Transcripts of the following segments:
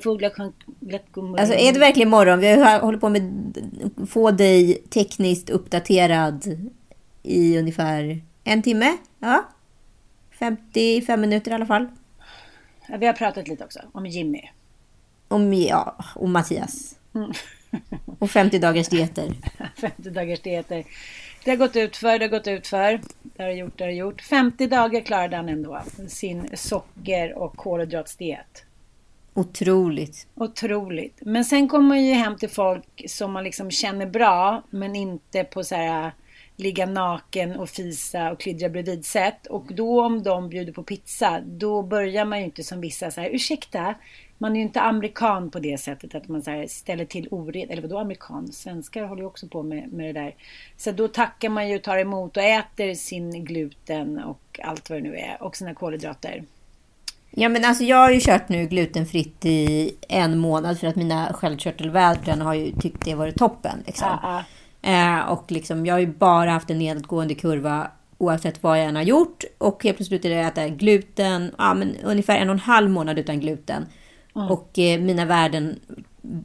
fåglar. Alltså är det verkligen morgon? Vi hållit på med att få dig tekniskt uppdaterad i ungefär en timme. Ja. 55 minuter i alla fall. Ja, vi har pratat lite också om Jimmy. Om, ja, om Mattias. Och 50 dagars dieter. 50 dagars dieter. Det har gått ut för, det har gått ut för. Det har gjort, det har gjort. 50 dagar klarade han ändå sin socker och kolhydratsdiet. Otroligt. Otroligt. Men sen kommer man ju hem till folk som man liksom känner bra, men inte på så här ligga naken och fisa och klidra bredvid sätt. Och då om de bjuder på pizza, då börjar man ju inte som vissa så här, ursäkta, man är ju inte amerikan på det sättet att man så ställer till ored. Eller vadå amerikan? Svenskar håller ju också på med, med det där. Så då tackar man ju, tar emot och äter sin gluten och allt vad det nu är. Och sina kolhydrater. Ja men alltså jag har ju kört nu glutenfritt i en månad för att mina sköldkörtelvädren har ju tyckt det varit toppen. Liksom. Ja, Eh, och liksom, jag har ju bara haft en nedåtgående kurva oavsett vad jag än har gjort. Och helt plötsligt slutade jag äta gluten, ja, men ungefär en och en halv månad utan gluten. Mm. Och eh, mina värden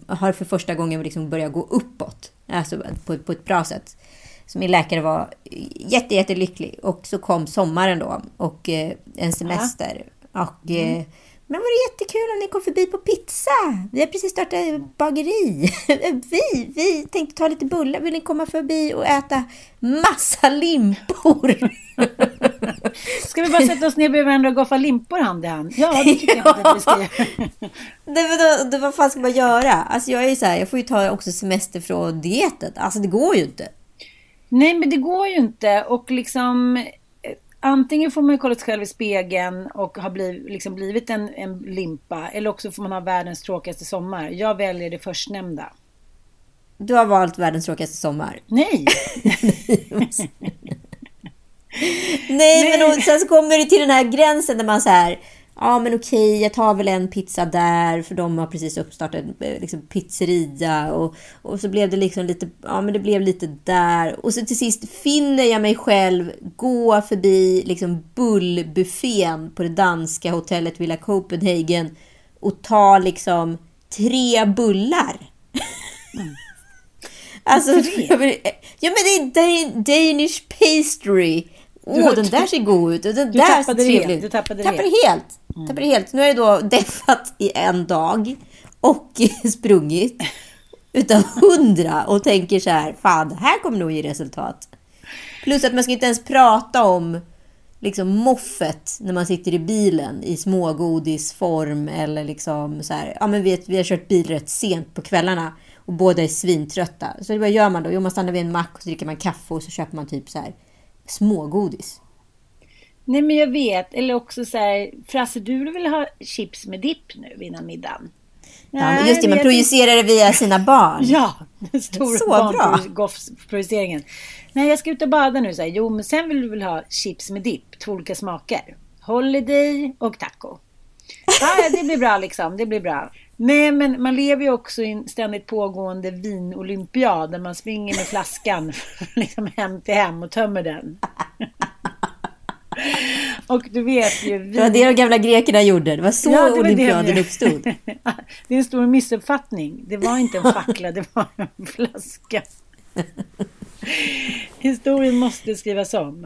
har för första gången liksom börjat gå uppåt. Alltså på, på ett bra sätt. Så min läkare var jätte, jättelycklig. Och så kom sommaren då och eh, en semester. Och eh, men var det jättekul om ni kom förbi på pizza? Vi har precis startat bageri. Vi, vi tänkte ta lite bullar. Vill ni komma förbi och äta massa limpor? Ska vi bara sätta oss ner bredvid varandra och goffa limpor hand i hand? Ja, det tycker jag att vi ska göra. Det, vad fan ska man göra? Alltså jag är ju så här, jag får ju ta också semester från dieten. Alltså det går ju inte. Nej, men det går ju inte. Och liksom... Antingen får man kolla sig själv i spegeln och har blivit, liksom blivit en, en limpa. Eller också får man ha världens tråkigaste sommar. Jag väljer det förstnämnda. Du har valt världens tråkigaste sommar. Nej! Nej, men och, sen så kommer det till den här gränsen där man så här. Ja, men okej, jag tar väl en pizza där för de har precis uppstartat eh, liksom, pizzeria och, och så blev det liksom lite, ja men det blev lite där och så till sist finner jag mig själv gå förbi liksom bullbuffén på det danska hotellet Villa Copenhagen och ta liksom tre bullar. Alltså, ja men det är Dan- Danish pastry. Åh, den där ser god ut. Den Du där ser trevlig ut. Du tappade tappade helt. Tappade helt. Nu har jag då deffat i en dag och sprungit utav hundra och tänker så här, fan det här kommer nog ge resultat. Plus att man ska inte ens prata om liksom moffet när man sitter i bilen i smågodisform eller liksom så här, ja men vi, vi har kört bil rätt sent på kvällarna och båda är svintrötta. Så vad gör man då? Jo, man stannar vid en mack och så dricker man kaffe och så köper man typ så här smågodis. Nej, men jag vet. Eller också så här, Frasse, du vill ha chips med dipp nu innan middagen. Ja, men just det, man projicerar det via sina barn. Ja, den stora Så barnprojiceringen. Nej, jag ska ut och bada nu. Så här. Jo, men sen vill du väl ha chips med dipp, två olika smaker. Holiday och taco. Ja, det blir bra liksom. Det blir bra. Nej, men man lever ju också i en ständigt pågående vinolympiad där man springer med flaskan liksom hem till hem och tömmer den. Och du vet ju... Det var det de gamla grekerna gjorde. Det var så Ja, det var det olympiaden de- uppstod. Det är en stor missuppfattning. Det var inte en fackla, det var en flaska. Historien måste skrivas om.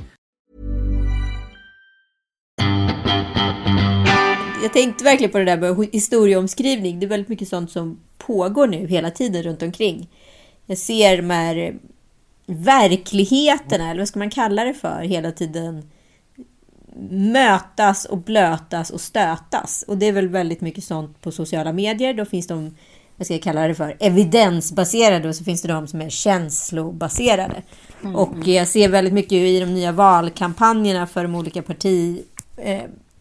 Jag tänkte verkligen på det där med historieomskrivning. Det är väldigt mycket sånt som pågår nu hela tiden runt omkring. Jag ser de här verkligheterna, eller vad ska man kalla det för, hela tiden mötas och blötas och stötas. Och det är väl väldigt mycket sånt på sociala medier. Då finns de, vad ska jag kalla det för, evidensbaserade och så finns det de som är känslobaserade. Mm. Och jag ser väldigt mycket i de nya valkampanjerna för de olika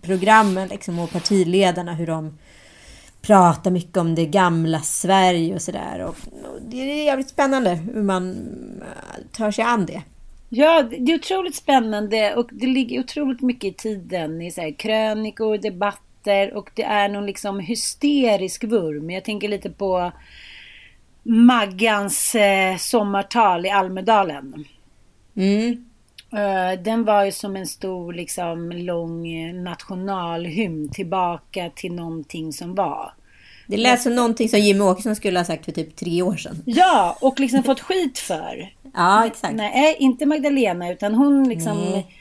partiprogrammen liksom, och partiledarna hur de pratar mycket om det gamla Sverige och sådär. Och, och det är jävligt spännande hur man tar sig an det. Ja, det är otroligt spännande och det ligger otroligt mycket i tiden i så här, krönikor, debatter och det är någon liksom hysterisk vurm. Jag tänker lite på Maggans eh, sommartal i Almedalen. Mm. Uh, den var ju som en stor liksom lång nationalhymn tillbaka till någonting som var. Det lät som någonting som Jimmy Åkesson skulle ha sagt för typ tre år sedan. Ja, och liksom fått skit för. Ja, exakt. Nej, inte Magdalena, utan hon liksom... Nej.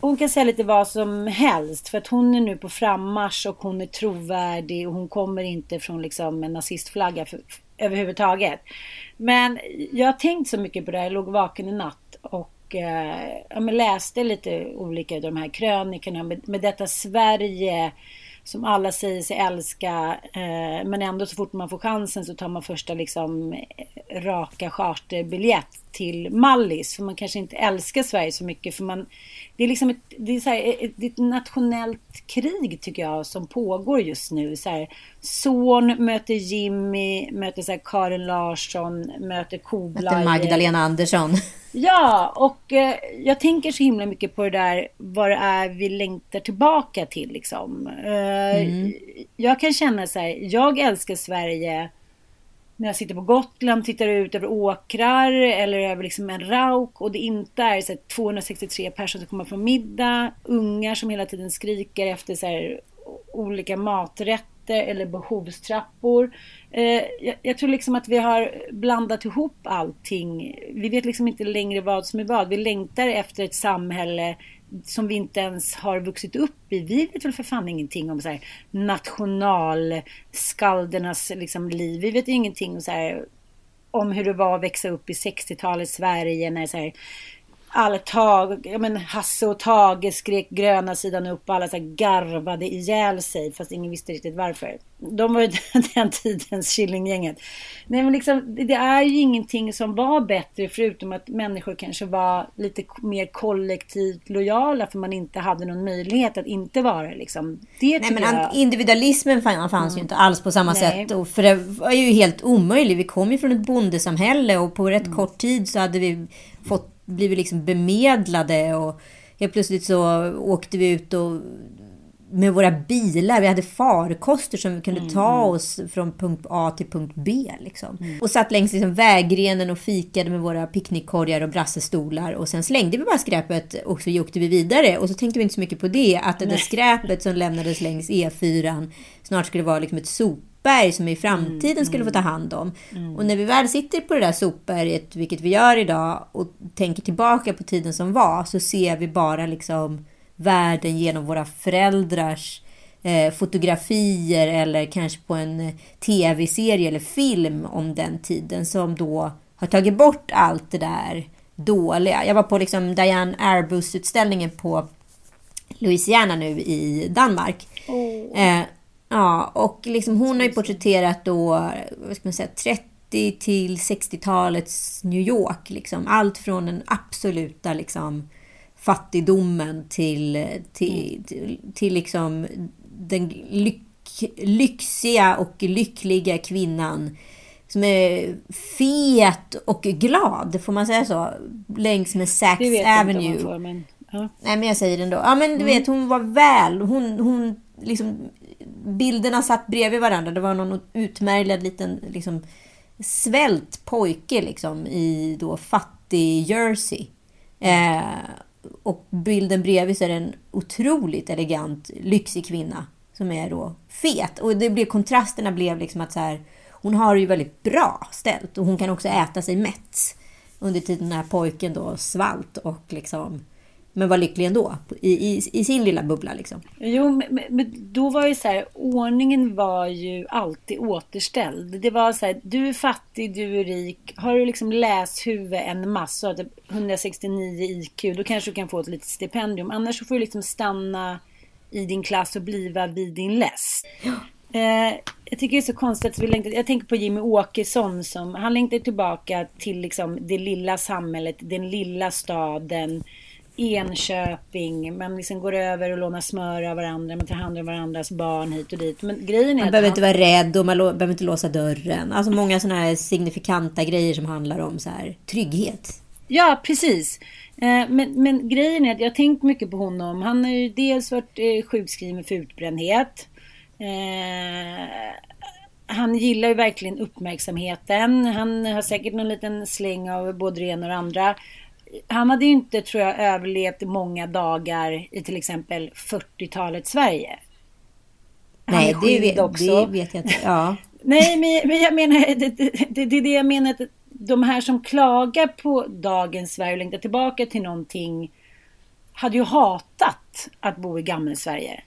Hon kan säga lite vad som helst för att hon är nu på frammarsch och hon är trovärdig och hon kommer inte från liksom en nazistflagga för, överhuvudtaget. Men jag har tänkt så mycket på det här. Jag låg vaken i natt och eh, ja, läste lite olika av de här krönikorna med, med detta Sverige som alla säger sig älska. Eh, men ändå så fort man får chansen så tar man första liksom eh, raka charterbiljett till Mallis. För man kanske inte älskar Sverige så mycket. För man, det är liksom ett, det är så här, ett, ett nationellt krig tycker jag som pågår just nu. Så här, son möter Jimmy, möter så här, Karin Larsson, möter Koblaje. Möter Magdalena Andersson. Ja, och eh, jag tänker så himla mycket på det där vad det är vi längtar tillbaka till liksom. Eh, mm. Jag kan känna så här, jag älskar Sverige när jag sitter på Gotland, tittar ut över åkrar eller över liksom en rauk och det inte är så 263 personer som kommer från middag, ungar som hela tiden skriker efter så här, olika maträtter eller behovstrappor. Eh, jag, jag, tror liksom att vi har blandat ihop allting. Vi vet liksom inte längre vad som är vad. Vi längtar efter ett samhälle som vi inte ens har vuxit upp i. Vi vet väl för fan ingenting om så här, nationalskaldernas liksom, liv. Vi vet ingenting om, så här, om hur det var att växa upp i 60-talets Sverige när så här, alla tag, ja men Hasse och Tage skrek gröna sidan upp och alla så garvade ihjäl sig fast ingen visste riktigt varför. De var ju den tidens Killinggänget. Nej men liksom, det är ju ingenting som var bättre förutom att människor kanske var lite mer kollektivt lojala för man inte hade någon möjlighet att inte vara liksom. Det Nej men jag... individualismen fanns mm. ju inte alls på samma Nej. sätt. Och för det var ju helt omöjligt. Vi kom ju från ett bondesamhälle och på rätt mm. kort tid så hade vi fått blivit liksom bemedlade och helt plötsligt så åkte vi ut och med våra bilar. Vi hade farkoster som vi kunde mm. ta oss från punkt A till punkt B. Liksom. Mm. Och satt längs liksom vägrenen och fikade med våra picknickkorgar och brassestolar. Och sen slängde vi bara skräpet och så åkte vi vidare. Och så tänkte vi inte så mycket på det. Att det där skräpet som lämnades längs E4 snart skulle vara liksom ett sop sopberg som vi i framtiden mm, skulle få ta hand om. Mm. Och när vi väl sitter på det där sopberget, vilket vi gör idag, och tänker tillbaka på tiden som var, så ser vi bara liksom världen genom våra föräldrars eh, fotografier eller kanske på en tv-serie eller film om den tiden som då har tagit bort allt det där dåliga. Jag var på liksom Diane Airbus-utställningen på Louisiana nu i Danmark. Oh. Eh, Ja, och liksom hon har ju porträtterat då, vad ska man säga, 30 till 60-talets New York. Liksom. Allt från den absoluta liksom, fattigdomen till, till, till, till liksom den lyck, lyxiga och lyckliga kvinnan som är fet och glad, får man säga så? Längs med Saks Avenue. Får, men, ja. Nej, men jag säger det ändå. Ja, men du mm. vet, hon var väl. Hon, hon liksom bilderna satt bredvid varandra. Det var någon utmärglad liten liksom, svält pojke liksom, i då fattig Jersey. Eh, och bilden bredvid så är det en otroligt elegant, lyxig kvinna som är då fet. Och det blev, kontrasterna blev liksom att så här, hon har det ju väldigt bra ställt och hon kan också äta sig mätt. Under tiden den här pojken då svalt och liksom men var lycklig ändå i, i, i sin lilla bubbla liksom. Jo, men, men, då var ju så här, ordningen var ju alltid återställd. Det var så här, du är fattig, du är rik. Har du liksom läshuvud en massa, 169 IQ, då kanske du kan få ett litet stipendium. Annars så får du liksom stanna i din klass och bliva vid din läst. Ja. Eh, jag tycker det är så konstigt att vi längtar, jag tänker på Jimmy Åkesson som, han längtar tillbaka till liksom det lilla samhället, den lilla staden Enköping. Man liksom går över och lånar smör av varandra. Man tar hand om varandras barn hit och dit. Men grejen är man behöver han... inte vara rädd och man behöver inte låsa dörren. Alltså många sådana här signifikanta grejer som handlar om så här trygghet. Ja, precis. Eh, men, men grejen är att jag har tänkt mycket på honom. Han har ju dels varit eh, sjukskriven för utbrändhet. Eh, han gillar ju verkligen uppmärksamheten. Han har säkert någon liten släng av både det ena och det andra han hade ju inte, tror jag, överlevt många dagar i till exempel 40-talets Sverige. Han Nej, det vet, också. det vet jag inte. Ja. Nej, men, men jag menar, det, det, det, det är det jag menar. Att de här som klagar på dagens Sverige och längtar tillbaka till någonting hade ju hatat att bo i gammel-Sverige.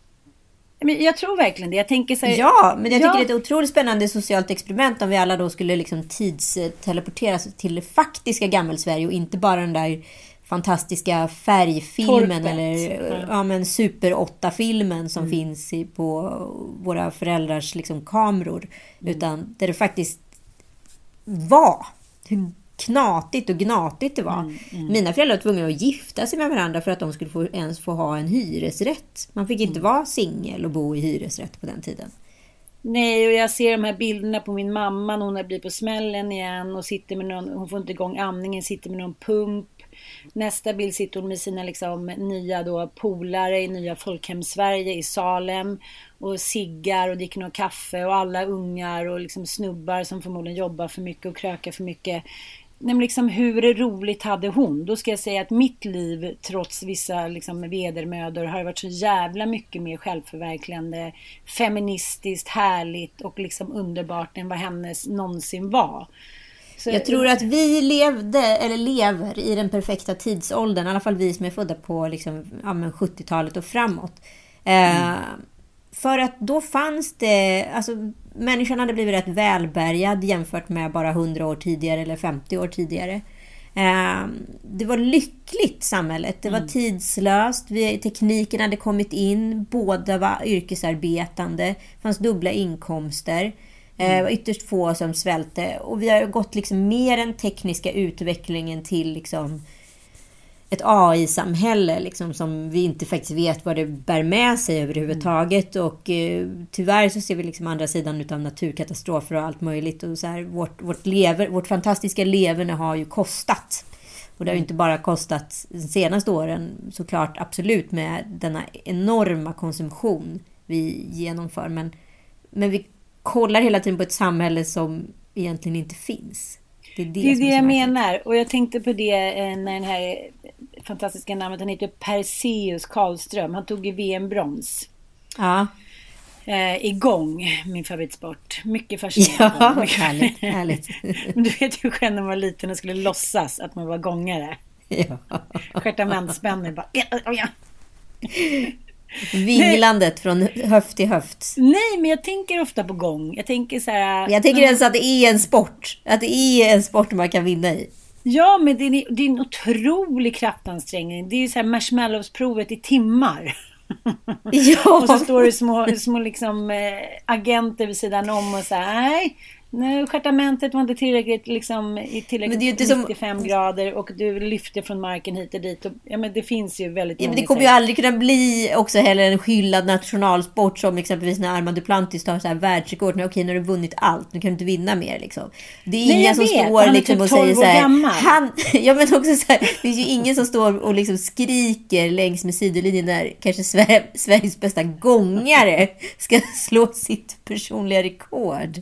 Men jag tror verkligen det. Jag tänker så här, Ja, men jag tycker ja. det är ett otroligt spännande socialt experiment om vi alla då skulle liksom tidsteleporteras till det faktiska gammelsverige och inte bara den där fantastiska färgfilmen Torpet. eller ja. men Super 8-filmen som mm. finns i, på våra föräldrars liksom, kameror. Mm. Utan där det faktiskt var. Hur knatigt och gnatigt det var. Mm, mm. Mina föräldrar var tvungna att gifta sig med varandra för att de skulle få, ens få ha en hyresrätt. Man fick inte mm. vara singel och bo i hyresrätt på den tiden. Nej, och jag ser de här bilderna på min mamma när hon har blivit på smällen igen och sitter med någon, hon får inte igång amningen, sitter med någon pump. Nästa bild sitter hon med sina liksom, nya då, polare i nya Folkhem-Sverige i Salem och siggar och dricker någon kaffe och alla ungar och liksom snubbar som förmodligen jobbar för mycket och krökar för mycket Nej, men liksom, hur roligt hade hon? Då ska jag säga att mitt liv, trots vissa liksom, vedermödor, har varit så jävla mycket mer självförverkligande, feministiskt, härligt och liksom underbart än vad hennes någonsin var. Så, jag tror att vi levde, eller lever, i den perfekta tidsåldern. I alla fall vi som är födda på liksom, ja, 70-talet och framåt. Eh, mm. För att då fanns det, alltså människan hade blivit rätt välbärgad jämfört med bara 100 år tidigare eller 50 år tidigare. Ehm, det var lyckligt samhället. Det var mm. tidslöst. Tekniken hade kommit in. Båda var yrkesarbetande. Det fanns dubbla inkomster. Mm. Det var ytterst få som svälte. Och vi har gått liksom mer den tekniska utvecklingen till liksom ett AI-samhälle liksom, som vi inte faktiskt vet vad det bär med sig överhuvudtaget. Mm. Och eh, tyvärr så ser vi liksom andra sidan utav naturkatastrofer och allt möjligt. Och så här, vårt, vårt, lever, vårt fantastiska leverne har ju kostat. Och det har ju inte bara kostat de senaste åren såklart absolut med denna enorma konsumtion vi genomför. Men, men vi kollar hela tiden på ett samhälle som egentligen inte finns. Det är det, det, är det jag menar. Och jag tänkte på det eh, när den här fantastiska namnet. Han heter Perseus Karlström. Han tog ju VM-brons. Ja. Eh, igång, min favoritsport. Mycket fascinerande. Ja, mycket härligt. härligt. du vet ju själv när man var liten och skulle låtsas att man var gångare. Ja. Stjärtamentsspänning bara. Ja, Vinglandet från höft till höft. Nej, men jag tänker ofta på gång. Jag tänker så här. Jag tänker ens att det är en sport. Att det är en sport man kan vinna i. Ja, men det är, det är en otrolig kraftansträngning. Det är ju så här marshmallowsprovet i timmar. Ja. och så står det små, små liksom, äh, agenter vid sidan om och så här, nej, Nej, stjärtamentet var inte tillräckligt liksom, i Men tillräckligt ju inte som- 95 grader och du lyfte från marken hit och dit. Och, ja, men det finns ju väldigt Ja, men många det kommer ju aldrig kunna bli också heller en hyllad nationalsport som exempelvis när Armand Duplantis tar så här världsrekord. Nu, Okej, nu har du vunnit allt. Nu kan du inte vinna mer liksom. Det är Nej, ingen jag som vet. Står liksom typ och 12 säger så här. gammal. Han, ja, men också så här, det finns ju ingen som står och liksom skriker längs med sidolinjen när kanske Sver- Sveriges bästa gångare ska slå sitt personliga rekord.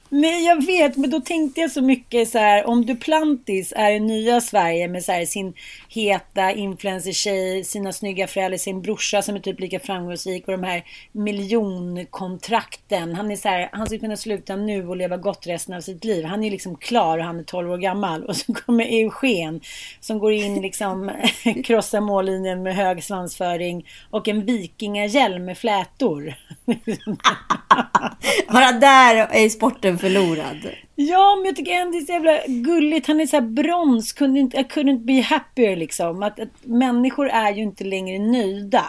Nej, jag vet, men då tänkte jag så mycket så här, om Duplantis är i nya Sverige med så här, sin heta influencer-tjej, sina snygga föräldrar, sin brorsa som är typ lika framgångsrik och de här miljonkontrakten. Han är så här, han ska kunna sluta nu och leva gott resten av sitt liv. Han är liksom klar och han är 12 år gammal. Och så kommer Eugen som går in liksom, krossar mållinjen med hög svansföring och en vikingahjälm med flätor. Bara där är sporten förlorad. Ja, men jag tycker ändå det är så jävla gulligt. Han är så här brons. Kunde inte, I couldn't be happier liksom. Att, att människor är ju inte längre nöjda.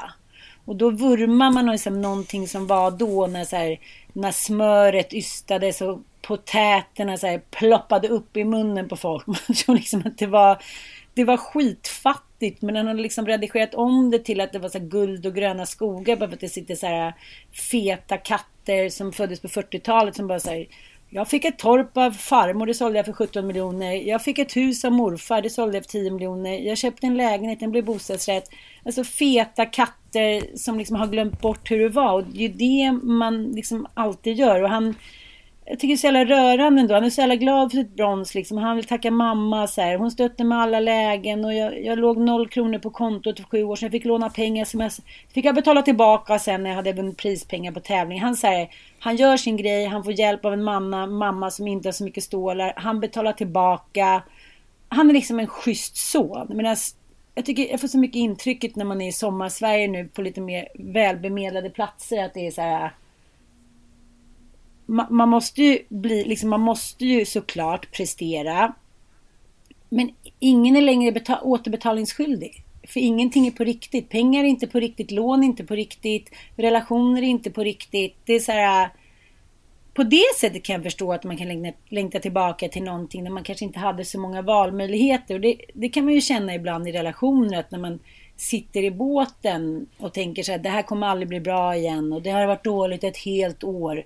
Och då vurmar man liksom någonting som var då när, så här, när smöret ystades och potäterna så här, ploppade upp i munnen på folk. Man tror liksom att det var, det var skitfattigt. Men han har liksom redigerat om det till att det var så här guld och gröna skogar. Bara för att det sitter så här feta katter som föddes på 40-talet som bara så här jag fick ett torp av farmor, det sålde jag för 17 miljoner. Jag fick ett hus av morfar, det sålde jag för 10 miljoner. Jag köpte en lägenhet, den blev bostadsrätt. Alltså feta katter som liksom har glömt bort hur det var. Och det är ju det man liksom alltid gör. Och han, jag tycker det är så jävla rörande ändå. Han är så jävla glad för sitt brons liksom. Han vill tacka mamma så här. Hon stötte med alla lägen och jag, jag låg noll kronor på kontot för sju år sedan. Jag fick låna pengar som jag fick jag betala tillbaka sen när jag hade vunnit prispengar på tävling. Han så här han gör sin grej, han får hjälp av en mamma, mamma som inte har så mycket stålar. Han betalar tillbaka. Han är liksom en schysst son. Medan jag tycker jag får så mycket intrycket när man är i sommar-Sverige nu på lite mer välbemedlade platser att det är så här man måste ju bli, liksom, man måste ju såklart prestera. Men ingen är längre återbetalningsskyldig. För ingenting är på riktigt. Pengar är inte på riktigt, lån är inte på riktigt, relationer är inte på riktigt. Det är så här... På det sättet kan jag förstå att man kan längta, längta tillbaka till någonting när man kanske inte hade så många valmöjligheter. Och det, det kan man ju känna ibland i relationer att när man sitter i båten och tänker så här, det här kommer aldrig bli bra igen och det har varit dåligt ett helt år.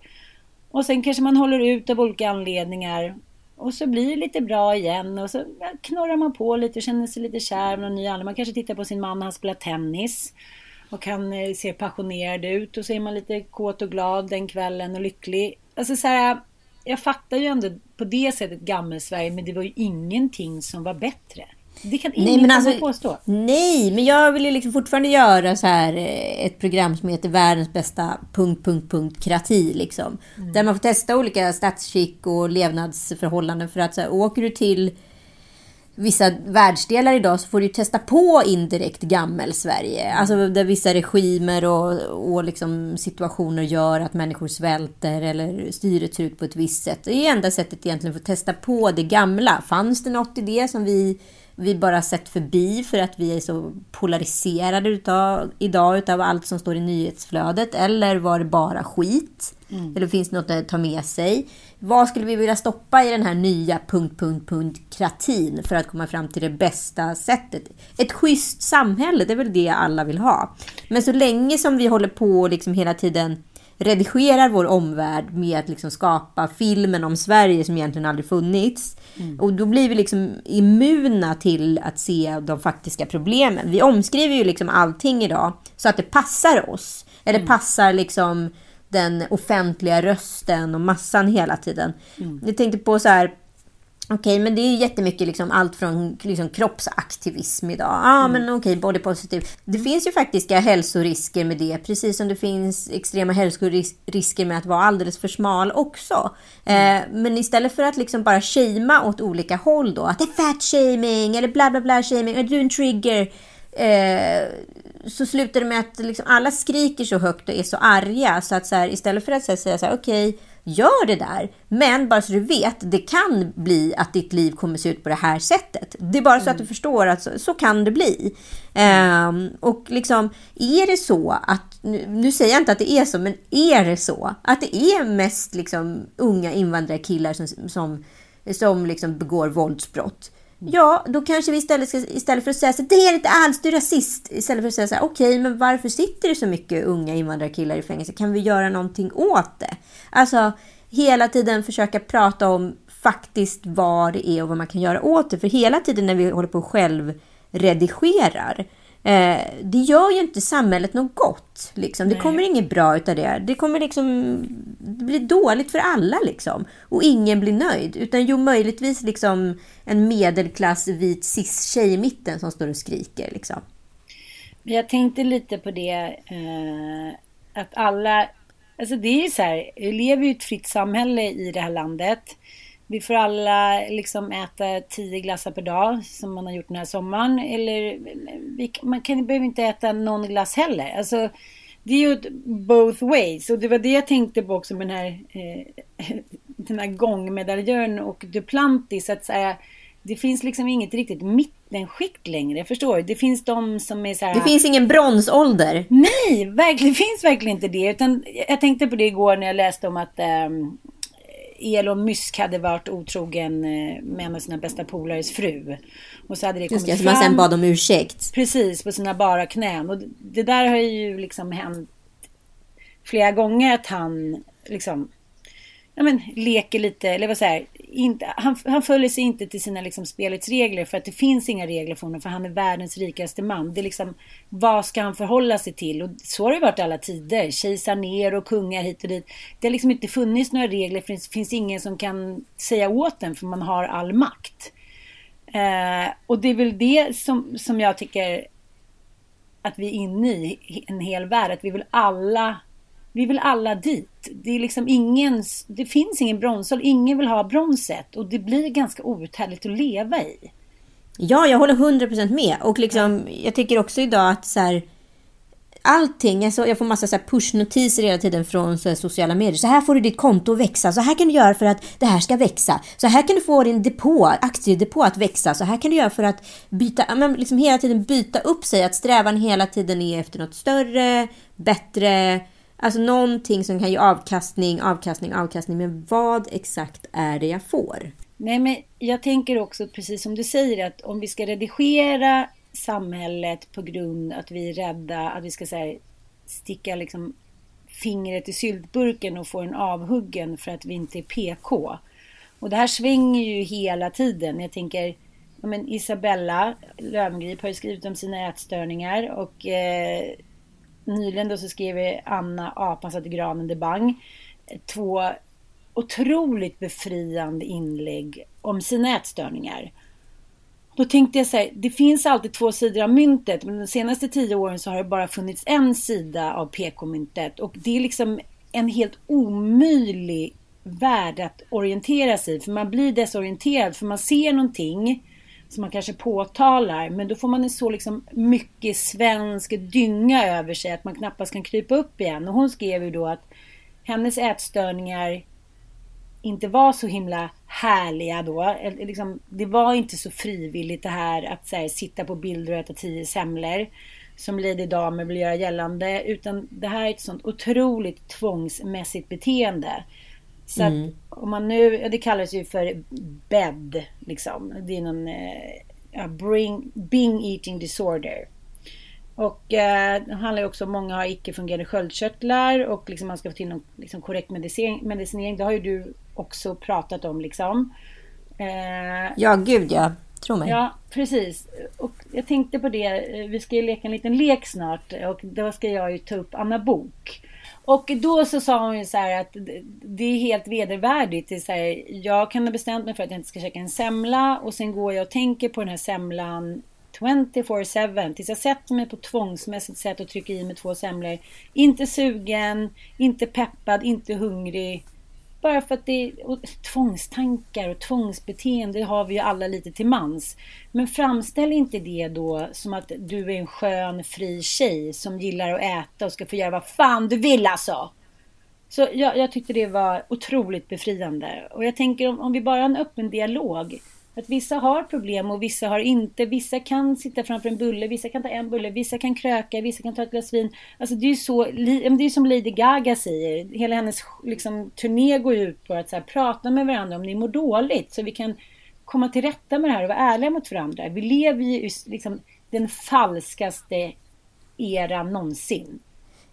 Och sen kanske man håller ut av olika anledningar. Och så blir det lite bra igen och så knorrar man på lite och känner sig lite kär med någon ny annan. Man kanske tittar på sin man han spelar tennis. Och han eh, ser passionerad ut och så är man lite kåt och glad den kvällen och lycklig. Alltså så här, jag fattar ju ändå på det sättet gammelsverige men det var ju ingenting som var bättre. Det kan ingen Nej, men alltså, påstå. nej, men jag vill ju liksom fortfarande göra så här eh, ett program som heter världens bästa... Punkt, punkt, punkt, krati, liksom. Där man får testa olika statsskick och levnadsförhållanden. För att så här, åker du till vissa världsdelar idag så får du testa på indirekt gammel-Sverige. Alltså där vissa regimer och, och liksom situationer gör att människor svälter eller styret ser ut på ett visst sätt. Det är enda sättet egentligen för att testa på det gamla. Fanns det något i det som vi, vi bara sett förbi för att vi är så polariserade utav, idag utav allt som står i nyhetsflödet? Eller var det bara skit? Eller finns det något att ta med sig? Vad skulle vi vilja stoppa i den här nya punkt, punkt, punkt kratin för att komma fram till det bästa sättet? Ett schysst samhälle, det är väl det alla vill ha. Men så länge som vi håller på liksom hela tiden redigerar vår omvärld med att liksom skapa filmen om Sverige som egentligen aldrig funnits. Och då blir vi liksom immuna till att se de faktiska problemen. Vi omskriver ju liksom allting idag så att det passar oss. Eller passar liksom den offentliga rösten och massan hela tiden. Jag tänkte på så här, Okej, men det är ju jättemycket liksom allt från liksom kroppsaktivism idag. Ah, men okej, body positive. Det finns ju faktiska hälsorisker med det, precis som det finns extrema hälsorisker med att vara alldeles för smal också. Eh, men istället för att liksom bara shamea åt olika håll då, att det är fat shaming eller bla bla bla shaming, är du en trigger? Eh, så slutar det med att liksom alla skriker så högt och är så arga så att så här, istället för att så här, säga så här, okej, gör det där. Men bara så du vet, det kan bli att ditt liv kommer se ut på det här sättet. Det är bara så att du förstår att så, så kan det bli. Um, och liksom, är det så att, nu, nu, säger jag inte att det är så, men är det så att det är mest liksom unga invandrarkillar som, som, som liksom begår våldsbrott? Mm. Ja, då kanske vi istället, ska, istället för att säga så det är inte alls, du är rasist. Istället för att säga så här, okej, okay, men varför sitter det så mycket unga invandrarkillar i fängelse? Kan vi göra någonting åt det? Alltså, hela tiden försöka prata om faktiskt vad det är och vad man kan göra åt det. För hela tiden när vi håller på och självredigerar Eh, det gör ju inte samhället något gott. Liksom. Det kommer inget bra utav det. Det kommer liksom det blir dåligt för alla liksom. Och ingen blir nöjd. Utan jo, möjligtvis liksom en medelklass vit cis-tjej i mitten som står och skriker. Liksom. Jag tänkte lite på det eh, att alla... Alltså det är ju så här, vi lever ju i ett fritt samhälle i det här landet. Vi får alla liksom äta tio glassar per dag som man har gjort den här sommaren. Eller vi, man kan, behöver inte äta någon glass heller. Alltså, det är ju both ways. Och det var det jag tänkte på också med den här, eh, den här gångmedaljören och Duplantis. Att säga, det finns liksom inget riktigt mittenskikt längre. Förstår du? Det finns de som är så här, Det finns ingen bronsålder. Nej, verkligen, det finns verkligen inte det. Utan jag tänkte på det igår när jag läste om att eh, Elon Musk hade varit otrogen eh, med en av sina bästa polares fru. Och så hade det Just kommit det, fram. man sen bad om ursäkt. Precis, på sina bara knän. Och det där har ju liksom hänt flera gånger att han liksom ja, men, leker lite, eller vad säger inte, han, han följer sig inte till sina liksom, spelets regler för att det finns inga regler för honom för han är världens rikaste man. Det är liksom, vad ska han förhålla sig till? Och så har det varit alla tider. Kejsar ner och kungar hit och dit. Det har liksom inte funnits några regler för det finns ingen som kan säga åt den för man har all makt. Eh, och det är väl det som, som jag tycker att vi är inne i en hel värld. Att vi vill alla vi vill alla dit. Det är liksom ingen, det finns ingen bronsålder. Ingen vill ha bronset och det blir ganska outhärdligt att leva i. Ja, jag håller 100% med. Och liksom, jag tycker också idag att så här, allting, alltså jag får massa så pushnotiser hela tiden från så sociala medier. Så här får du ditt konto att växa. Så här kan du göra för att det här ska växa. Så här kan du få din depå, aktiedepå att växa. Så här kan du göra för att byta, men liksom hela tiden byta upp sig. Att strävan hela tiden är efter något större, bättre, Alltså någonting som kan ge avkastning, avkastning, avkastning. Men vad exakt är det jag får? Nej, men jag tänker också precis som du säger att om vi ska redigera samhället på grund att vi är rädda att vi ska här, sticka liksom fingret i syltburken och få en avhuggen för att vi inte är PK. Och det här svänger ju hela tiden. Jag tänker, ja, men Isabella Löwengrip har ju skrivit om sina ätstörningar och eh, nyligen då så skrev Anna Apan satte granen de Bang eh, två otroligt befriande inlägg om sina ätstörningar. Då tänkte jag så här, det finns alltid två sidor av myntet, men de senaste tio åren så har det bara funnits en sida av PK-myntet och det är liksom en helt omöjlig värld att orientera sig i, för man blir desorienterad, för man ser någonting som man kanske påtalar. Men då får man en så liksom mycket svensk dynga över sig att man knappast kan krypa upp igen. Och hon skrev ju då att hennes ätstörningar inte var så himla härliga då. Liksom, det var inte så frivilligt det här att här, sitta på bilder och äta tio semlor som Lady Damer vill göra gällande. Utan det här är ett sånt otroligt tvångsmässigt beteende. Så mm. att om man nu, det kallas ju för bed liksom. Det är någon uh, bring, bing eating disorder. Och eh, det handlar ju också om många har icke-fungerande sköldkörtlar och liksom man ska få till någon liksom, korrekt medicinering, medicinering. Det har ju du också pratat om liksom. Eh, ja, gud ja. Tro mig. Ja, precis. Och jag tänkte på det. Vi ska ju leka en liten lek snart och då ska jag ju ta upp Anna Bok. Och då så sa hon ju så här att det är helt vedervärdigt. Det är så här, jag kan ha bestämt mig för att jag inte ska käka en semla och sen går jag och tänker på den här semlan 24-7 tills jag sätter mig på tvångsmässigt sätt och trycker i mig två semlor. Inte sugen, inte peppad, inte hungrig. Bara för att det är tvångstankar och tvångsbeteende har vi ju alla lite till mans. Men framställ inte det då som att du är en skön, fri tjej som gillar att äta och ska få göra vad fan du vill alltså. Så jag, jag tyckte det var otroligt befriande. Och jag tänker om, om vi bara har en öppen dialog. Att vissa har problem och vissa har inte. Vissa kan sitta framför en bulle, vissa kan ta en bulle, vissa kan kröka, vissa kan ta ett glas vin. Alltså det är ju så, det är som Lady Gaga säger. Hela hennes liksom, turné går ut på att så här, prata med varandra om ni mår dåligt. Så vi kan komma till rätta med det här och vara ärliga mot varandra. Vi lever ju i liksom, den falskaste eran någonsin.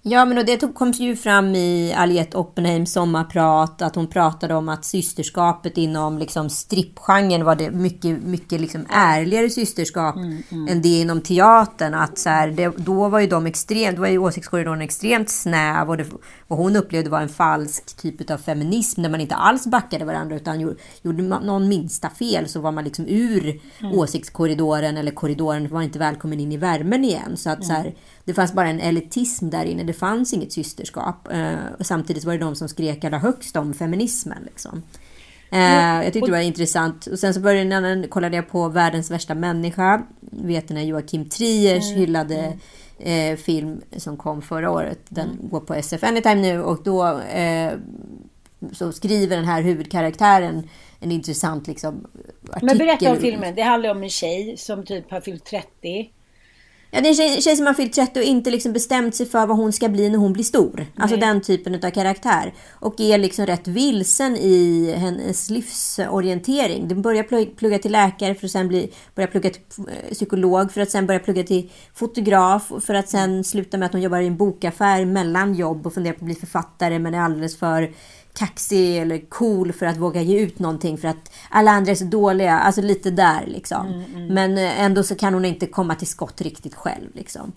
Ja, men och det kom ju fram i Aliette Oppenheims sommarprat att hon pratade om att systerskapet inom liksom strippgenren var det mycket, mycket liksom ärligare systerskap mm, mm. än det inom teatern. Att så här, det, då var ju de extremt, då var ju åsiktskorridoren extremt snäv och det, vad hon upplevde var en falsk typ av feminism där man inte alls backade varandra utan gjorde, gjorde man någon minsta fel så var man liksom ur mm. åsiktskorridoren eller korridoren var inte välkommen in i värmen igen. Så att mm. så här, det fanns bara en elitism där inne. Det fanns inget systerskap. Eh, och samtidigt var det de som skrek allra högst om feminismen. Liksom. Eh, jag tyckte det var intressant. Och sen så började jag, kollade jag på Världens värsta människa. Vet ni Joakim Triers mm. hyllade eh, film som kom förra året. Den mm. går på SF Anytime nu och då eh, så skriver den här huvudkaraktären en intressant liksom, artikel. Men berätta om filmen. Det handlar om en tjej som typ har fyllt 30 Ja, det är en tjej, tjej, som har fyllt 30 och inte liksom bestämt sig för vad hon ska bli när hon blir stor. Alltså den typen av karaktär. Och är liksom rätt vilsen i hennes livsorientering. De börjar plugga till läkare för att sen bli, börja plugga till eh, psykolog för att sen börja plugga till fotograf för att sen sluta med att hon jobbar i en bokaffär mellan jobb och funderar på att bli författare men är alldeles för kaxig eller cool för att våga ge ut någonting för att alla andra är så dåliga. Alltså lite där liksom. Mm, mm. Men eh, ändå så kan hon inte komma till skott riktigt själv. Liksom.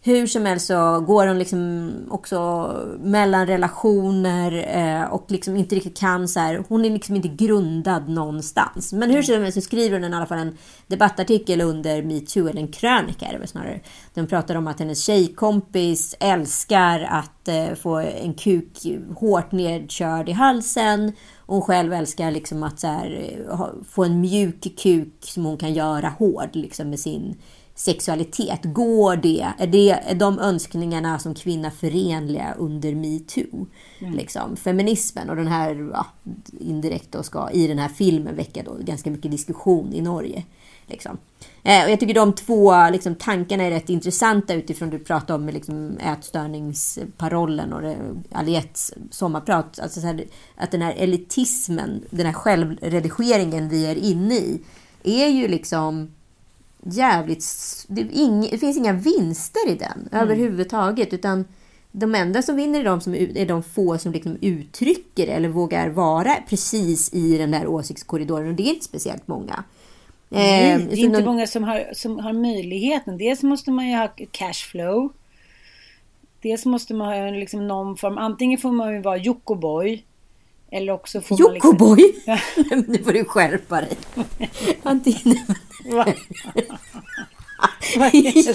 Hur som helst så går hon liksom också mellan relationer eh, och liksom inte riktigt kan så här. Hon är liksom inte grundad någonstans. Men hur som helst så skriver hon i alla fall en debattartikel under metoo, eller en krönika är det väl snarare. De pratar om att hennes tjejkompis älskar att eh, få en kuk hårt nedkörd i halsen. Och hon själv älskar liksom att här, eh, få en mjuk kuk som hon kan göra hård liksom, med sin sexualitet. Går det? Är, det, är de önskningarna som kvinna förenliga under metoo? Mm. Liksom, feminismen och den här ja, indirekt då ska i den här filmen väcka då ganska mycket diskussion i Norge. Liksom. Eh, och jag tycker de två liksom, tankarna är rätt intressanta utifrån du pratade om liksom, ätstörningsparollen och Aliettes sommarprat. Alltså, så här, att den här elitismen, den här självredigeringen vi är inne i, är ju liksom jävligt... Det, ing, det finns inga vinster i den mm. överhuvudtaget. Utan de enda som vinner är de, som, är de få som liksom uttrycker eller vågar vara precis i den där åsiktskorridoren. Och det är inte speciellt många. Eh, det är inte många som har, som har möjligheten. Dels måste man ju ha cashflow. Dels måste man ha liksom någon form. Antingen får man ju vara Jokoboy. Eller också får man liksom... Ja. nu får du skärpa dig. Antingen...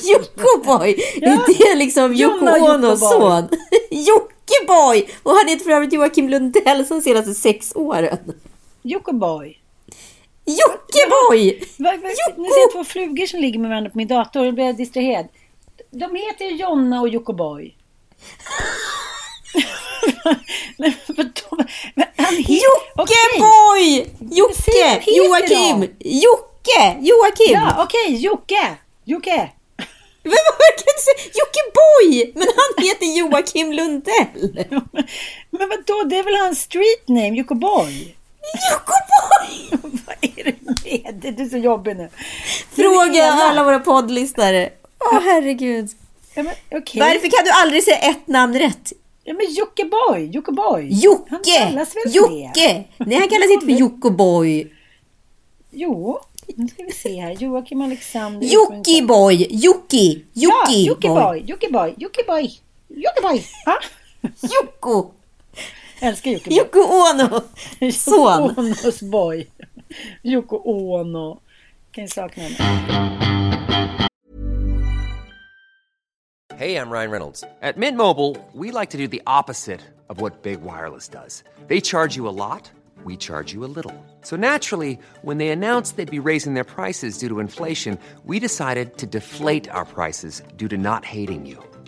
Jokoboy! Ja. Är det liksom Yoko Onos son? Jockiboi! Och han heter för övrigt Joakim Lundell de senaste sex åren. Jokoboy. Jockiboi! Nu ser jag två flugor som ligger med varandra på min dator. Då blir jag distraherad. De heter Jonna och Jokoboy. Jockeboy! Jocke! Joakim! Jocke! Joakim! Ja, okej. Okay. Jocke! Jocke! Men? Jockiboi! Men han heter Joakim Lundell. men vadå? Det är väl hans street name, Jockiboi? Jokoboy! Vad är det med dig? Du är så jobbig nu. Fråga alla våra poddlyssnare. Åh, oh, herregud. Ja, men, okay. Varför kan du aldrig säga ett namn rätt? Ja, men Jockeboy. Jockeboy. Jocke! Han kallas väl Jocke! Nej, han kallas inte för Jockeboy. Jo, nu ska vi se här. Joakim Alexander. Jockiboi! Jocki! Ja, Jockiboi! Jockiboi! Jockiboi! Jockiboi! Jocko! Älskar Yoko Yoko Ono! Son. Yoko Onos boy. Yoko Ono. Kan ju sakna henne. Hey, I'm Ryan Reynolds. At Mint Mobile, we like to do the opposite of what Big Wireless does. They charge you a lot, we charge you a little. So naturally, when they announced they'd be raising their prices due to inflation, we decided to deflate our prices due to not hating you.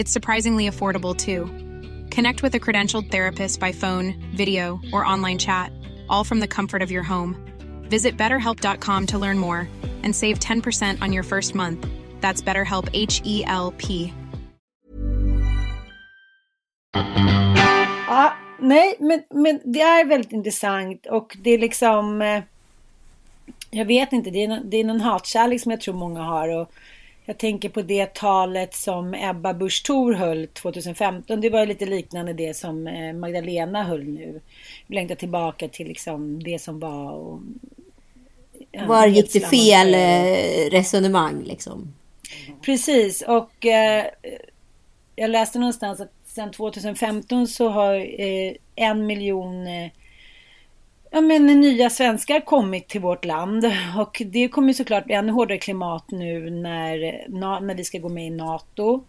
It's surprisingly affordable too. Connect with a credentialed therapist by phone, video, or online chat, all from the comfort of your home. Visit betterhelp.com to learn more and save 10% on your first month. That's BetterHelp H E L P. Ja, nej, men, men det är väldigt intressant och det är liksom... eh, Jag vet inte, det är, nå- det är någon hatkärlek som jag tror många har. Och jag tänker på det talet som Ebba Busch Thor höll 2015. Det var lite liknande det som eh, Magdalena höll nu. Längta tillbaka till liksom det som var. Och, ja, Var gick det fel eh, resonemang liksom? Precis och eh, jag läste någonstans att sedan 2015 så har eh, en miljon eh, ja, men, nya svenskar kommit till vårt land. Och det kommer såklart bli ännu hårdare klimat nu när, när vi ska gå med i NATO.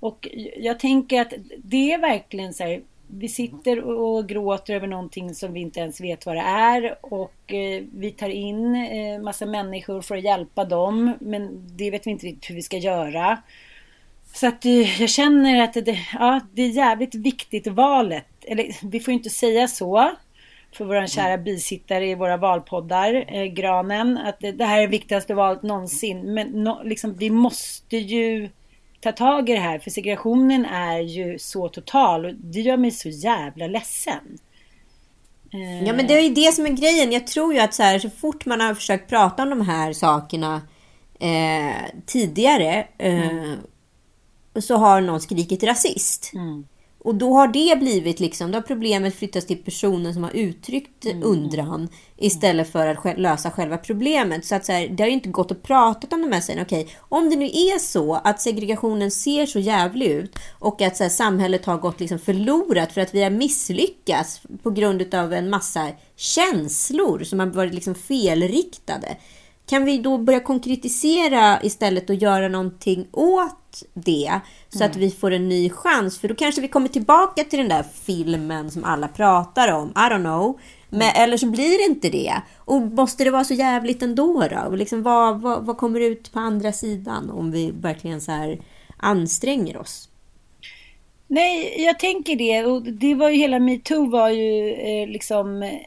Och jag tänker att det är verkligen så här, vi sitter och gråter över någonting som vi inte ens vet vad det är och eh, vi tar in eh, massa människor för att hjälpa dem men det vet vi inte riktigt hur vi ska göra. Så att eh, jag känner att det, ja, det är jävligt viktigt valet. Eller vi får ju inte säga så för våran kära bisittare i våra valpoddar, eh, Granen, att det, det här är viktigaste valet någonsin. Men no, liksom, vi måste ju ta tag i det här för segregationen är ju så total och det gör mig så jävla ledsen. Ja men det är ju det som är grejen. Jag tror ju att så, här, så fort man har försökt prata om de här sakerna eh, tidigare eh, så har någon skrikit rasist. Och då har det blivit liksom, då har problemet flyttats till personen som har uttryckt undran istället för att lösa själva problemet. Så att så här, det har ju inte gått att prata om de här sen. Okej, om det nu är så att segregationen ser så jävlig ut och att så här, samhället har gått liksom förlorat för att vi har misslyckats på grund av en massa känslor som har varit liksom felriktade. Kan vi då börja konkretisera istället och göra någonting åt det så att vi får en ny chans? För då kanske vi kommer tillbaka till den där filmen som alla pratar om. I don't know. Men, eller så blir det inte det. Och måste det vara så jävligt ändå då? Och liksom, vad, vad, vad kommer ut på andra sidan om vi verkligen så här anstränger oss? Nej, jag tänker det. Och det var ju hela metoo var ju eh, liksom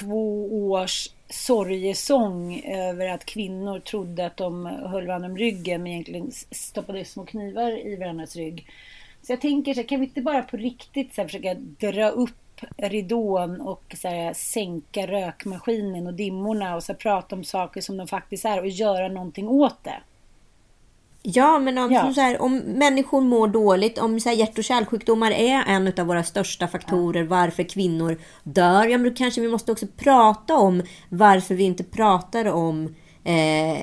två års sorgesång över att kvinnor trodde att de höll varandra om ryggen men egentligen stoppade små knivar i varandras rygg. Så jag tänker så här, kan vi inte bara på riktigt så här, försöka dra upp ridån och så här, sänka rökmaskinen och dimmorna och så här, prata om saker som de faktiskt är och göra någonting åt det. Ja, men om, Ja. Så här, om människor mår dåligt, om så här, hjärt och kärlsjukdomar är en av våra största faktorer varför kvinnor dör, ja men då kanske vi måste också prata om varför vi inte pratar om eh,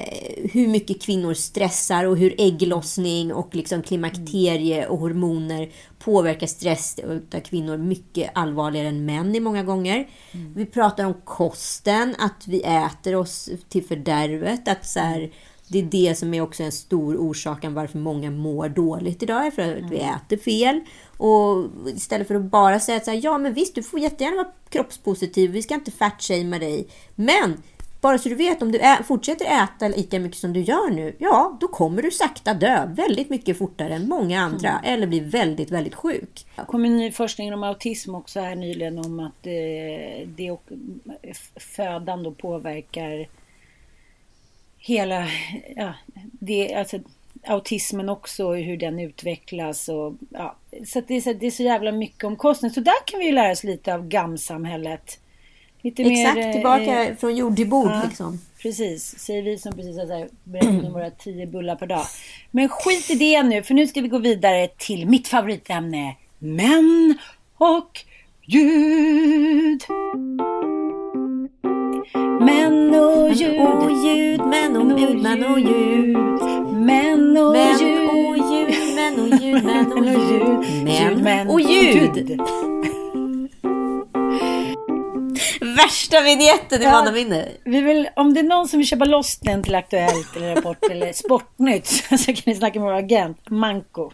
hur mycket kvinnor stressar och hur ägglossning och liksom klimakterie och hormoner påverkar stress av kvinnor mycket allvarligare än män i många gånger. Vi pratar om kosten, att vi äter oss till fördärvet, att så här, det är det som är också en stor orsaken varför många mår dåligt idag, är för att vi äter fel. Och istället för att bara säga att så här, ja men visst, du får jättegärna vara kroppspositiv, vi ska inte fatshamea dig. Men bara så du vet, om du ä- fortsätter äta lika mycket som du gör nu, ja, då kommer du sakta dö väldigt mycket fortare än många andra, eller bli väldigt, väldigt sjuk. Det kom en ny forskning om autism också här nyligen om att eh, det och f- födan då påverkar hela, ja, det, alltså autismen också och hur den utvecklas och ja, så det, är så, det är så jävla mycket om kosten. Så där kan vi ju lära oss lite av GAM-samhället. Lite Exakt, mer, eh, tillbaka från jord till bord ja. liksom. Precis, säger vi som precis har berättat om våra tio bullar per dag. Men skit i det nu, för nu ska vi gå vidare till mitt favoritämne. Män och ljud. Och ljud. Och ljud, män och ljud, män och ljud. Män och ljud. män och ljud. män och ljud. Män och ljud. Värsta vignetten i Ja. Manna minne. Vi vill, om det är någon som vill köpa loss den till Aktuellt eller Rapport eller Sportnytt så kan ni snacka med vår agent Manko.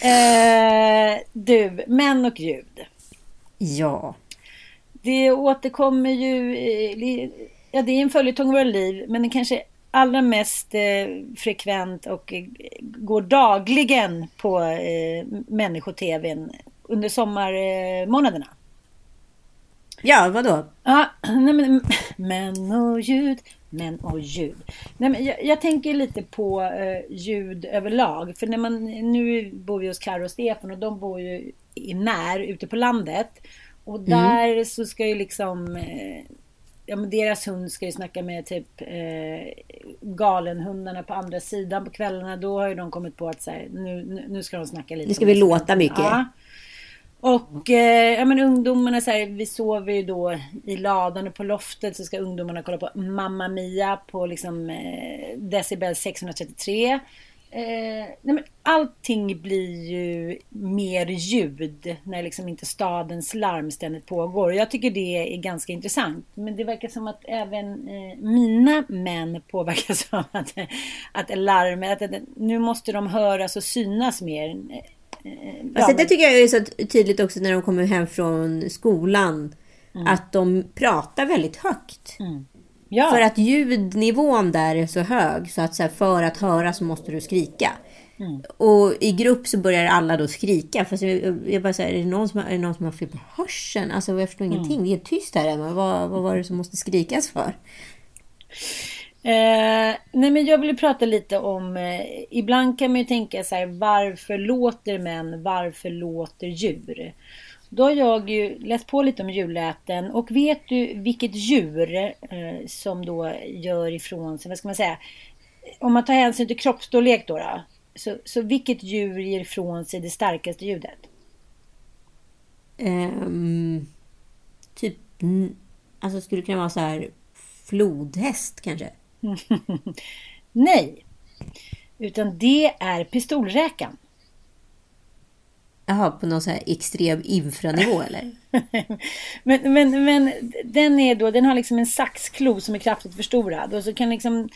Eh, du, män och ljud. Ja. Det återkommer ju, eh, ja det är en följetong i våra liv, men det kanske allra mest eh, frekvent och eh, går dagligen på eh, människotvn under sommarmånaderna. Ja, vadå? Ja, nej men män och ljud, män och ljud. Nej, men jag, jag tänker lite på eh, ljud överlag. För när man, nu bor vi hos Karo och Stefan och de bor ju i när ute på landet. Och där så ska ju liksom eh, Ja men deras hund ska ju snacka med typ eh, galenhundarna på andra sidan på kvällarna. Då har ju de kommit på att så här, nu, nu, ska de snacka lite. Nu ska vi låta mycket. Ja. Och eh, ja, men ungdomarna så här, vi sover ju då i ladan och på loftet så ska ungdomarna kolla på Mamma Mia på liksom eh, decibel 633. Eh, nej, men allting blir ju mer ljud när liksom inte stadens larm ständigt pågår. Jag tycker det är ganska intressant. Men det verkar som att även eh, mina män påverkas av att, att larmet, att, att nu måste de höras och synas mer. Eh, Alltså, ja, det tycker jag är så tydligt också när de kommer hem från skolan. Att de pratar väldigt högt. Ja. För att ljudnivån där är så hög så att så här, för att höra så måste du skrika. Och i grupp så börjar alla då skrika. Fast jag, jag bara säger, är det någon som har, är någon som har fel på hörseln? Alltså jag förstår ingenting. Det är tyst här hemma. Vad, vad var det som måste skrikas för? Eh, nej men jag vill prata lite om, eh, ibland kan man ju tänka så här, varför låter män, varför låter djur? Då har jag ju läst på lite om djurläten och vet du vilket djur eh, som då gör ifrån sig, vad ska man säga, om man tar hänsyn till kroppsstorlek då, då så, så vilket djur ger ifrån sig det starkaste ljudet? Ehm, typ, alltså skulle det kunna vara så här flodhäst kanske? Nej, utan det är pistolräkan. Jaha, på någon så här extrem infranivå eller? men, men, men den är då, den har liksom en saxklo som är kraftigt förstorad och så kan liksom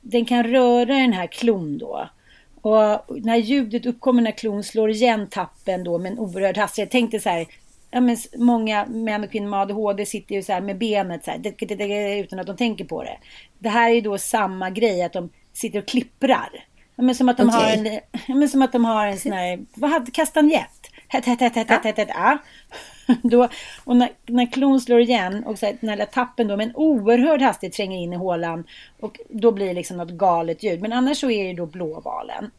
den kan röra den här klon då. Och när ljudet uppkommer när klon slår igen tappen då med en oerhörd hastighet. Tänk dig så här, ja, men många män och kvinnor med ADHD sitter ju så här med benet så här, utan att de tänker på det. Det här är ju då samma grej, att de sitter och klipprar. Ja, men som att de har Okej. en, ja, men som att de har en sån här, vad hade kastanjett? Hett, hett, hett, hett, hett, hett, hett, ja. Då, och när, när klon slår igen och så här, när tappen då med en oerhörd hastighet tränger in i hålan och då blir det liksom något galet ljud. Men annars så är det då blåvalen.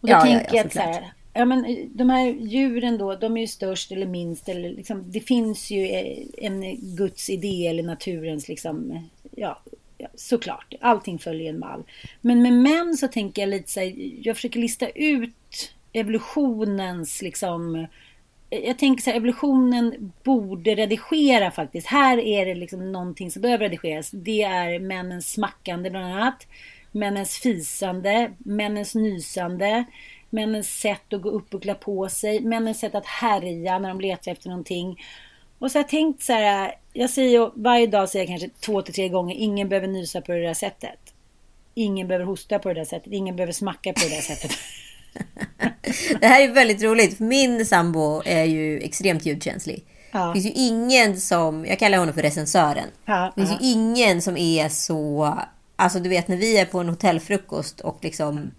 Och då Ja, tänker ja, jag så här, ja, men eh, de här djuren då, de är ju störst eller minst. Eller liksom, det finns ju eh, en Guds idé eller naturens liksom, ja, ja, såklart. Allting följer en mall. Men med män så tänker jag lite så här, jag försöker lista ut evolutionens liksom jag tänker så här, evolutionen borde redigera faktiskt. Här är det liksom någonting som behöver redigeras. Det är männens smackande bland annat. Männens fisande, männens nysande, männens sätt att gå upp och klä på sig, männens sätt att härja när de letar efter någonting. Och så har jag tänkt så här, jag säger varje dag säger jag kanske två till tre gånger, ingen behöver nysa på det där sättet. Ingen behöver hosta på det där sättet, ingen behöver smacka på det där sättet. Det här är väldigt roligt. för Min sambo är ju extremt ljudkänslig. Ja. Det finns ju ingen som, jag kallar honom för recensören. Ja, det finns ja. ju ingen som är så, alltså du vet när vi är på en hotellfrukost och liksom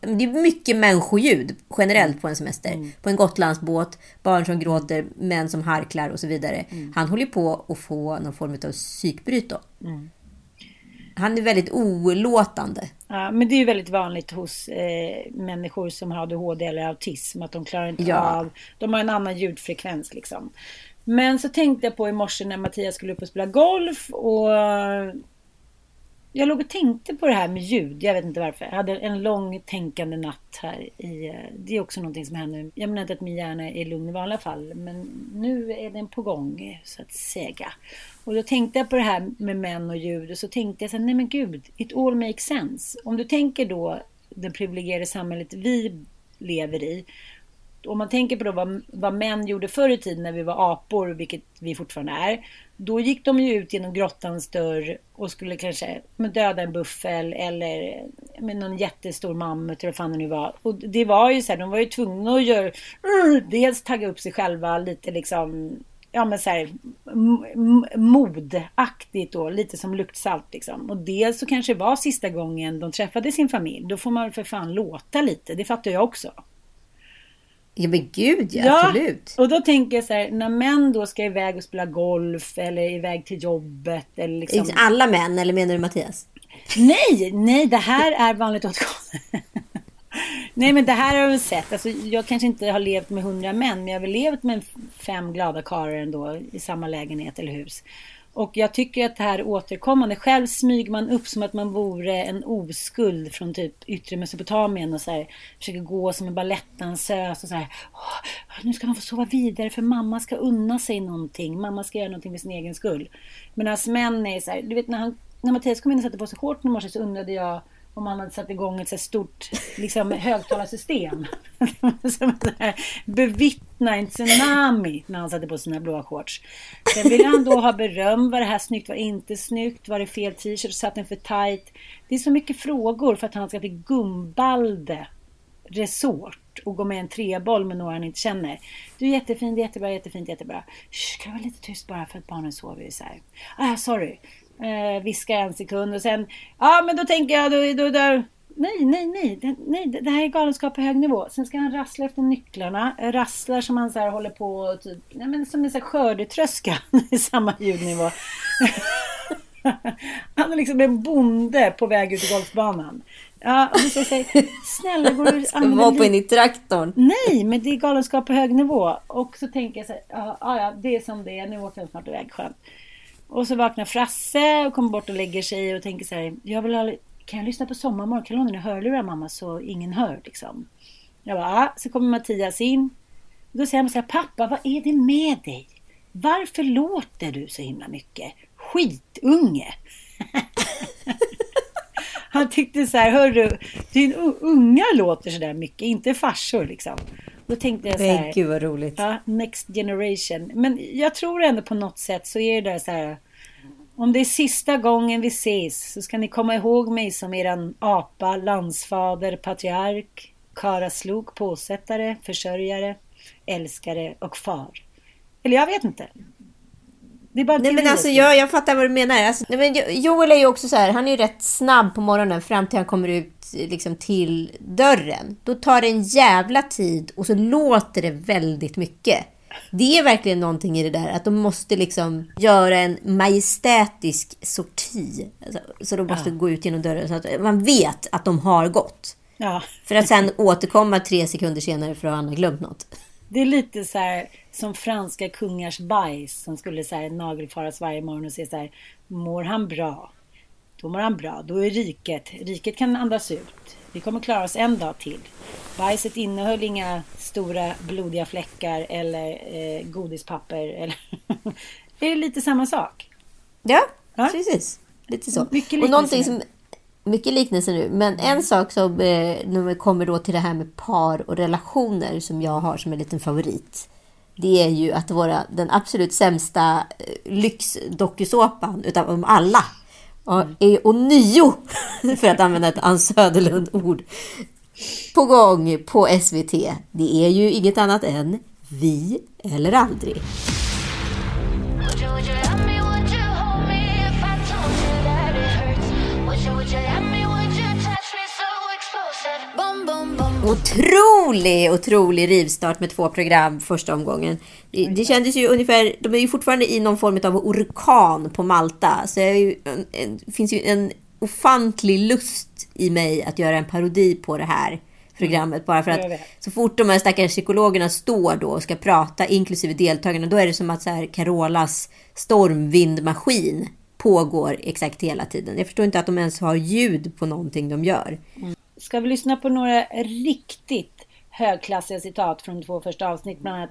det är mycket människoljud generellt på en semester. Mm. På en Gotlandsbåt, barn som gråter, män som harklar och så vidare. Mm. Han håller på att få någon form av psykbryt då. Han är väldigt olåtande. Ja, men det är ju väldigt vanligt hos eh, människor som har ADHD eller autism att de klarar inte Ja. av, de har en annan ljudfrekvens liksom. Men så tänkte jag på i morse när Mattias skulle upp och spela golf och jag låg och tänkte på det här med ljud. Jag vet inte varför. Jag hade en lång tänkande natt här. I, eh, det är också någonting som händer. Jag menar inte att min hjärna är lugn i vanliga fall. Men nu är den på gång så att säga. Och då tänkte jag på det här med män och djur Och så tänkte jag så här, nej men gud, it all makes sense. Om du tänker då det privilegierade samhället vi lever i. Om man tänker på då vad, vad män gjorde förr i tiden när vi var apor, vilket vi fortfarande är. Då gick de ju ut genom grottans dörr och skulle kanske döda en buffel eller med någon jättestor mammut eller vad fan det nu var. Och det var ju så här, de var ju tvungna att göra, dels tagga upp sig själva lite liksom ja men så här, modaktigt då, lite som luktsalt liksom. Och dels så kanske det var sista gången de träffade sin familj. Då får man för fan låta lite, det fattar jag också. Ja men gud ja, ja, absolut. Och då tänker jag så här, när män då ska iväg och spela golf eller iväg till jobbet. Eller liksom... Alla män, eller menar du Mattias? Nej, nej det här är vanligt åtgående. nej men det här har jag sett. Alltså, jag kanske inte har levt med hundra män, men jag har väl levt med fem glada karlar ändå i samma lägenhet eller hus. Och jag tycker att det här är återkommande. Själv smyger man upp som att man vore en oskuld från typ yttre Mesopotamien och så här, försöker gå som en balettdansös och så här. nu ska man få sova vidare för mamma ska unna sig någonting. Mamma ska göra någonting för sin egen skull. Medan män är så här, du vet när, han, när Mattias kom in och satte på sig shorten i morse så undrade jag om man hade satt igång ett så stort liksom, högtalarsystem. bevittna en tsunami när han satte på sina blåa shorts. Sen ville han då ha beröm. Var det här snyggt? Var det inte snyggt? Var det fel t-shirt? Satt den för tight? Det är så mycket frågor för att han ska till Gumbalde Resort och gå med en treboll med några han inte känner. Du är jättefin, jättebra, jättefint, jättebra. Shh, kan du vara lite tyst bara för att barnen sover isär? Ah, sorry. Eh, viska en sekund och sen, ja men då tänker jag, då, då, då nej, nej, nej, det, nej, det här är galenskap på hög nivå. Sen ska han rassla efter nycklarna, rasslar som han så här håller på, typ, nej, men som en så här skördetröska i samma ljudnivå. han är liksom en bonde på väg ut i golfbanan. Ja, och så säger snälla går du Ska vara på in i traktorn? Nej, men det är galenskap på hög nivå. Och så tänker jag så här, ja, ja, det är som det är, nu åker jag snart iväg, skönt. Och så vaknar Frasse och kommer bort och lägger sig och tänker så här, jag vill ha, kan jag lyssna på Sommarmorgon? Kan jag låna dina hörlurar mamma så ingen hör liksom? Jag bara, ah. Så kommer Mattias in. Då säger han så här, pappa vad är det med dig? Varför låter du så himla mycket? Skitunge! han tyckte så här, hörru, din unga låter så där mycket, inte farsor liksom. Då tänkte jag så här. Gud vad roligt. Ja, next generation. Men jag tror ändå på något sätt så är det där så här. Om det är sista gången vi ses så ska ni komma ihåg mig som eran apa, landsfader, patriark, karaslok, påsättare, försörjare, älskare och far. Eller jag vet inte. Det är bara nej men alltså jag, jag fattar vad du menar. Alltså, nej, men Joel är ju också så här, han är ju rätt snabb på morgonen fram till han kommer ut liksom till dörren. Då tar det en jävla tid och så låter det väldigt mycket. Det är verkligen någonting i det där att de måste liksom göra en majestätisk sorti. Alltså, så de måste ja. gå ut genom dörren så att man vet att de har gått. Ja. För att sen återkomma tre sekunder senare för att han har glömt något. Det är lite så här som franska kungars bajs som skulle så här nagelfaras varje morgon och se så här, mår han bra? Då mår han bra. Då är riket, riket kan andas ut. Vi kommer klara oss en dag till. Bajset innehöll inga stora blodiga fläckar eller eh, godispapper. Eller det är lite samma sak. Ja, ja? precis. Lite så. Mycket och någonting som, mycket liknelse nu. Men en sak som eh, när vi kommer då till det här med par och relationer som jag har som en liten favorit. Det är ju att vara den absolut sämsta eh, lyxdokusåpan utav alla och är ånyo, för att använda ett Ann Söderlund-ord, på gång på SVT. Det är ju inget annat än Vi eller aldrig. Otrolig, otrolig rivstart med två program första omgången. Det, det kändes ju ungefär, de är ju fortfarande i någon form av orkan på Malta. Så det finns ju en ofantlig lust i mig att göra en parodi på det här programmet. Bara för att så fort de här stackars psykologerna står då och ska prata, inklusive deltagarna, då är det som att så här Carolas stormvindmaskin pågår exakt hela tiden. Jag förstår inte att de ens har ljud på någonting de gör. Mm. Ska vi lyssna på några riktigt högklassiga citat från de två första avsnitt. Bland annat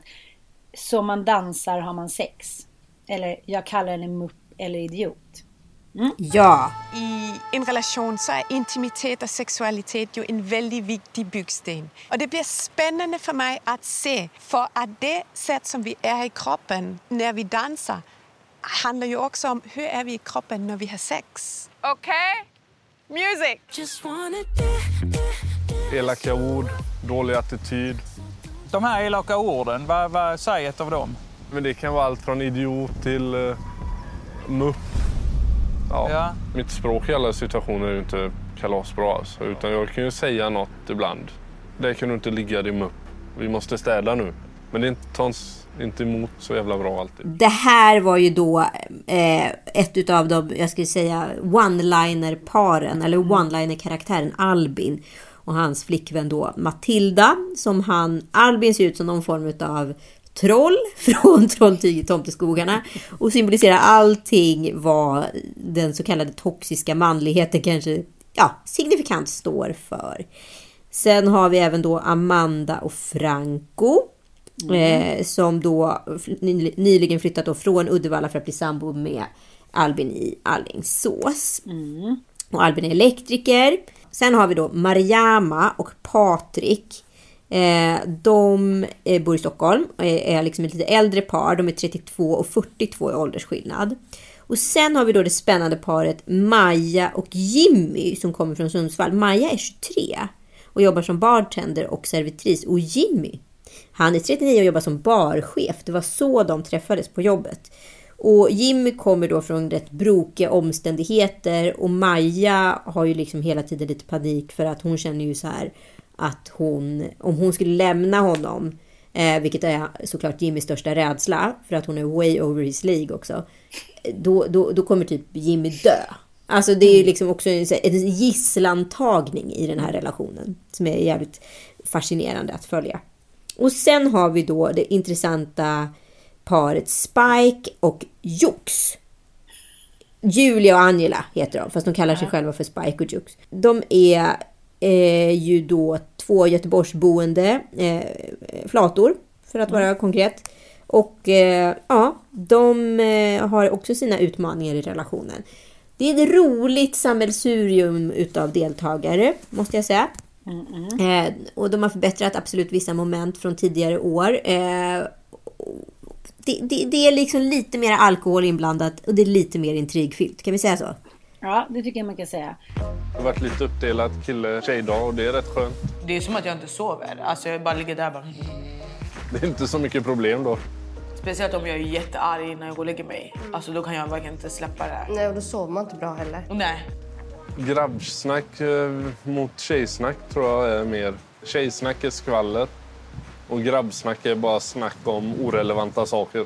Som man dansar har man sex. Eller Jag kallar henne mupp eller idiot. Ja, I en relation så är intimitet och sexualitet ju en väldigt viktig byggsten. Och det blir spännande för mig att se, för att det sätt som vi är i kroppen när vi dansar handlar ju också om hur är vi i kroppen när vi har sex. Okej? Music! Elaka ord, dålig attityd. De här elaka orden, vad, vad säger ett av dem? Men det kan vara allt från idiot till uh, mupp. Ja. Ja. Mitt språk i alla situationer är ju inte kalasbra alltså, utan jag kan ju säga något ibland. Det kan du inte ligga din mupp. Vi måste städa nu. Men det tas inte emot så jävla bra alltid. det här var ju då eh, ett utav de, jag skulle säga, one-liner-paren, eller one-liner-karaktären Albin och hans flickvän då Matilda, som han, Albin ser ut som någon form utav troll från Trolltyget i Tomteskogarna och symboliserar allting vad den så kallade toxiska manligheten kanske ja, signifikant står för. Sen har vi även då Amanda och Franco. Eh, som då ny- nyligen flyttat då från Uddevalla för att bli sambo med Albin i Allingsås. Och Albin är elektriker. Sen har vi då Mariama och Patrik. Eh, de eh, bor i Stockholm och är, är liksom ett lite äldre par. De är 32 och 42 i åldersskillnad. Och sen har vi då det spännande paret Maja och Jimmy som kommer från Sundsvall. Maja är 23 och jobbar som bartender och servitris. Och Jimmy, han är 39 och jobbar som barchef. Det var så de träffades på jobbet. Och Jimmy kommer då från rätt brokiga omständigheter och Maja har ju liksom hela tiden lite panik för att hon känner ju så här att hon, om hon skulle lämna honom, eh, vilket är såklart Jimmys största rädsla, för att hon är way over his League också, då, då, då kommer typ Jimmy dö. Alltså det är ju liksom också en, en gisslantagning i den här relationen som är jävligt fascinerande att följa. Och sen har vi då det intressanta paret Spike och Jux. Julia och Angela heter de, fast de kallar sig själva för Spike och Jux. De är eh, ju då två Göteborgsboende eh, flator, för att vara konkret. Och eh, ja, de eh, har också sina utmaningar i relationen. Det är ett roligt sammelsurium utav deltagare, måste jag säga. Eh, och de har förbättrat absolut vissa moment från tidigare år. Eh, det, det, det är liksom lite mer alkohol inblandat och det är lite mer intrigfyllt. Kan vi säga så? Ja, det tycker jag man kan säga. Det har varit lite uppdelat kille-tjejdag och det är rätt skönt. Det är som att jag inte sover. Alltså jag bara ligger där bara... Det är inte så mycket problem då. Speciellt om jag är jättearg när jag går och lägger mig. Alltså då kan jag verkligen inte släppa det. Nej, och då sover man inte bra heller. Nej. Grabbsnack eh, mot tjejsnack tror jag är mer. Tjejsnack är skvaller och grabbsnack är bara snack om orelevanta saker.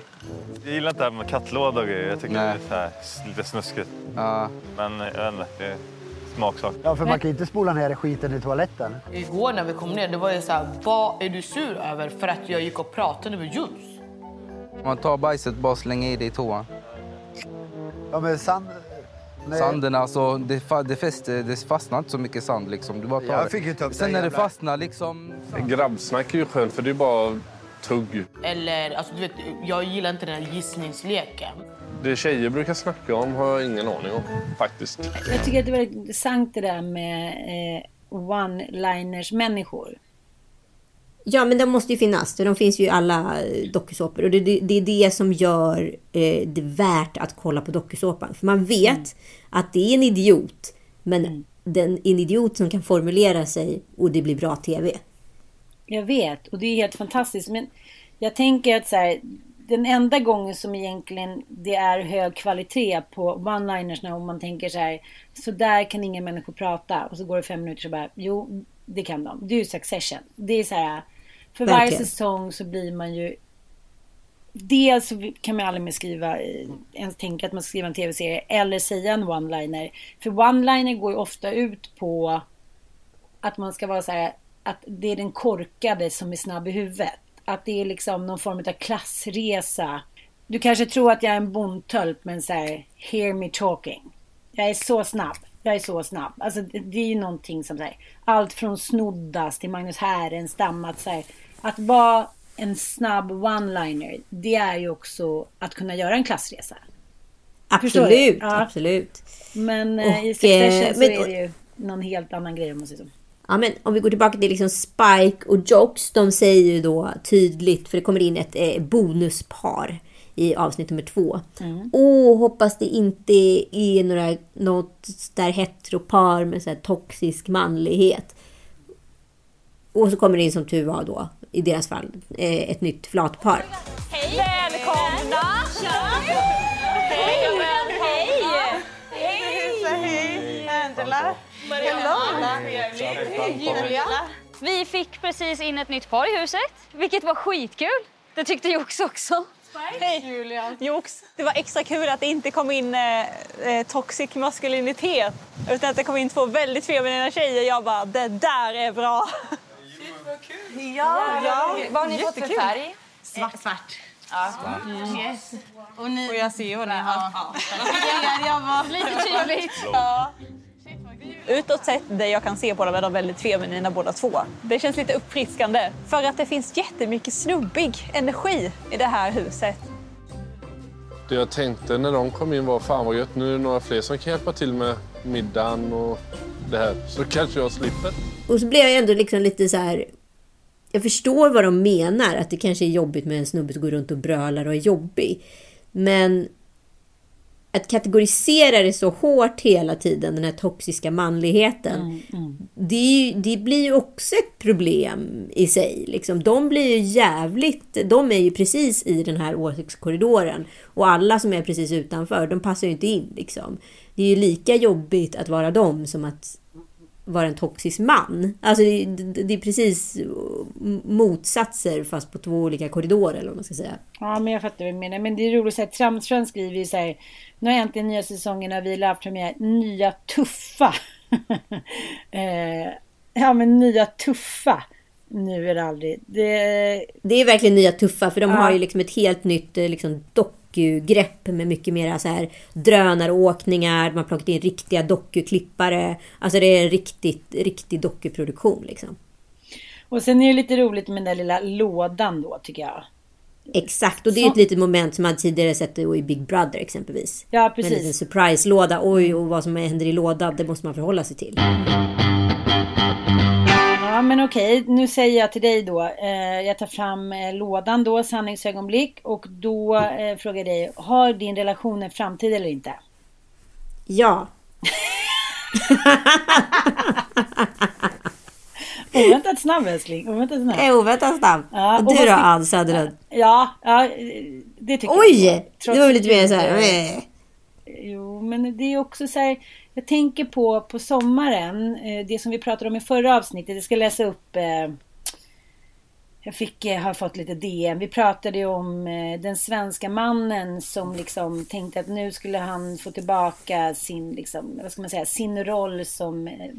Jag gillar inte det här med kattlåda och grejer. Jag tycker det är så här, lite snuskigt. Men jag vet inte, det är smaksak. Ja, för man kan inte spola ner skiten i toaletten. Igår när vi kom ner, det var ju så här, vad är du sur över för att jag gick och pratade med Jules? Man tar bajset bara slänger i det i toan. Ja, men sand... Nej. Sanden alltså, det, fa- det, fäster, det fastnar inte så mycket sand liksom. Du bara tar Jag det. fick ju ta upp Sen när det fastnar liksom... Grabbsnack är ju skönt för det är bara tugg. Eller, alltså du vet, jag gillar inte den här gissningsleken. Det tjejer brukar snacka om har jag ingen aning om faktiskt. Jag tycker att det är väldigt intressant det där med eh, one-liners människor. Ja, men de måste ju finnas. De finns ju i alla eh, dokusåpor. Och det, det, det är det som gör eh, det värt att kolla på dokusåpan. För man vet att det är en idiot. Men den, en idiot som kan formulera sig och det blir bra TV. Jag vet och det är helt fantastiskt. Men jag tänker att så här, den enda gången som egentligen det är hög kvalitet på one-linersna om man tänker så här. Så där kan inga människor prata. Och så går det fem minuter så bara, jo det kan de. Det är ju Succession. Det är så här, för varje Verkligen. säsong så blir man ju Dels så kan man aldrig mer skriva, ens tänka att man ska skriva en tv-serie eller säga en one-liner. För one-liner går ju ofta ut på att man ska vara så här, att det är den korkade som är snabb i huvudet. Att det är liksom någon form av klassresa. Du kanske tror att jag är en bondtölp men så här, hear me talking. Jag är så snabb. Jag är så snabb. Alltså det, är ju någonting som så här, allt från Snoddas till Magnus Härenstam. Att, så här, att vara en snabb one-liner, det är ju också att kunna göra en klassresa. Absolut? Ja. absolut. Men eh, i Och, Succession eh, så men- är det ju någon helt annan grej om man säger så. Ja, men om vi går tillbaka till liksom Spike och Jocks. De säger ju då tydligt, för det kommer in ett eh, bonuspar i avsnitt nummer två. Åh, hoppas det inte är några, något där heteropar med så här toxisk manlighet. Och så kommer det in som tur var då, i deras fall, eh, ett nytt flatpar. Hej! Välkomna! Hej! Hej! Hej! Hej! Angela! Hello! Julia! Vi fick precis in ett nytt par i huset, vilket var skitkul. Det tyckte Jox också. Hej Julia! Jox, det var extra kul att det inte kom in eh, eh, toxic maskulinitet utan att det kom in två väldigt feminina tjejer. Jag bara, det där är bra! Ja, ja. Vad har ni fått för färg? Svart. Svart. Ja. Mm. Yes. Och, ni... Och jag ser vad ni har. Ja. jag var... Lite tydligt. Ja. Utåt sett, det jag kan se på dem är de väldigt feminina båda två. Det känns lite uppfriskande. För att det finns jättemycket snubbig energi i det här huset. Det jag tänkte när de kom in var fan vad gött, nu är det några fler som kan hjälpa till med middagen och det här. Så kanske jag slipper. Och så blev jag ändå liksom lite så här. Jag förstår vad de menar, att det kanske är jobbigt med en snubbe som går runt och brölar och är jobbig. Men att kategorisera det så hårt hela tiden, den här toxiska manligheten. Det, är ju, det blir ju också ett problem i sig. Liksom. De blir ju jävligt... De är ju precis i den här åsiktskorridoren. Och alla som är precis utanför, de passar ju inte in. Liksom. Det är ju lika jobbigt att vara dem som att vara en toxisk man. Alltså det, det, det är precis motsatser fast på två olika korridorer eller vad man ska säga. Ja, men jag fattar vad du menar. Men det är roligt att här, skriver ju så här. Nu har äntligen nya säsongen av Vila haft premiär. Nya tuffa. eh, ja, men nya tuffa. Nu är det aldrig. Det... Det är verkligen nya tuffa för de Ja. har ju liksom ett helt nytt eh, liksom, dokugrepp med mycket mera så här drönaråkningar. De har plockat in riktiga dokuklippare. Alltså det är en riktigt, riktig dokuproduktion liksom. Och sen är det lite roligt med den där lilla lådan då tycker jag. Exakt, och det är ett litet moment som man tidigare sett i Big Brother exempelvis. Ja, Med precis. en liten surprise-låda. Oj, och vad som händer i lådan, det måste man förhålla sig till. Ja men okej, nu säger jag till dig då. Eh, jag tar fram eh, lådan då, sanningsögonblick. Och då eh, frågar jag dig, har din relation en framtid eller inte? Ja. Oväntat snabb älskling. Oväntat snabb. Eh, Oväntat snabb. Ja, och du då Ann Söderlund? Ja, ja, det tycker Oj! jag. Det var lite mer så här, eh. Jo, men det är också så här. Jag tänker på, på sommaren, eh, det som vi pratade om i förra avsnittet. Jag ska läsa upp. Eh, jag fick, eh, har fått lite DM. Vi pratade ju om eh, den svenska mannen som liksom tänkte att nu skulle han få tillbaka sin, liksom, vad ska man säga, sin roll som eh,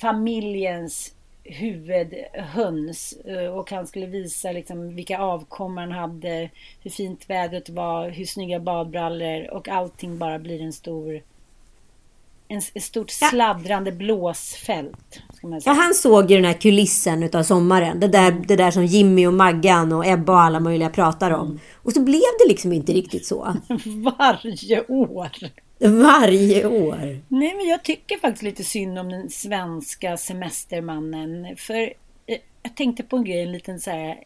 familjens huvudhöns eh, och han skulle visa liksom vilka avkommor han hade, hur fint vädret var, hur snygga badbrallor och allting bara blir en stor en, ett stort sladdrande blåsfält. Ska man Ja, han såg ju den här kulissen utav sommaren. Det där, det där som Jimmy och Maggan och Ebba och alla möjliga pratar om. Och så blev det liksom inte riktigt så. Varje år. Varje år. Nej, men jag tycker faktiskt lite synd om den svenska semestermannen. För eh, jag tänkte på en grej, en liten så här,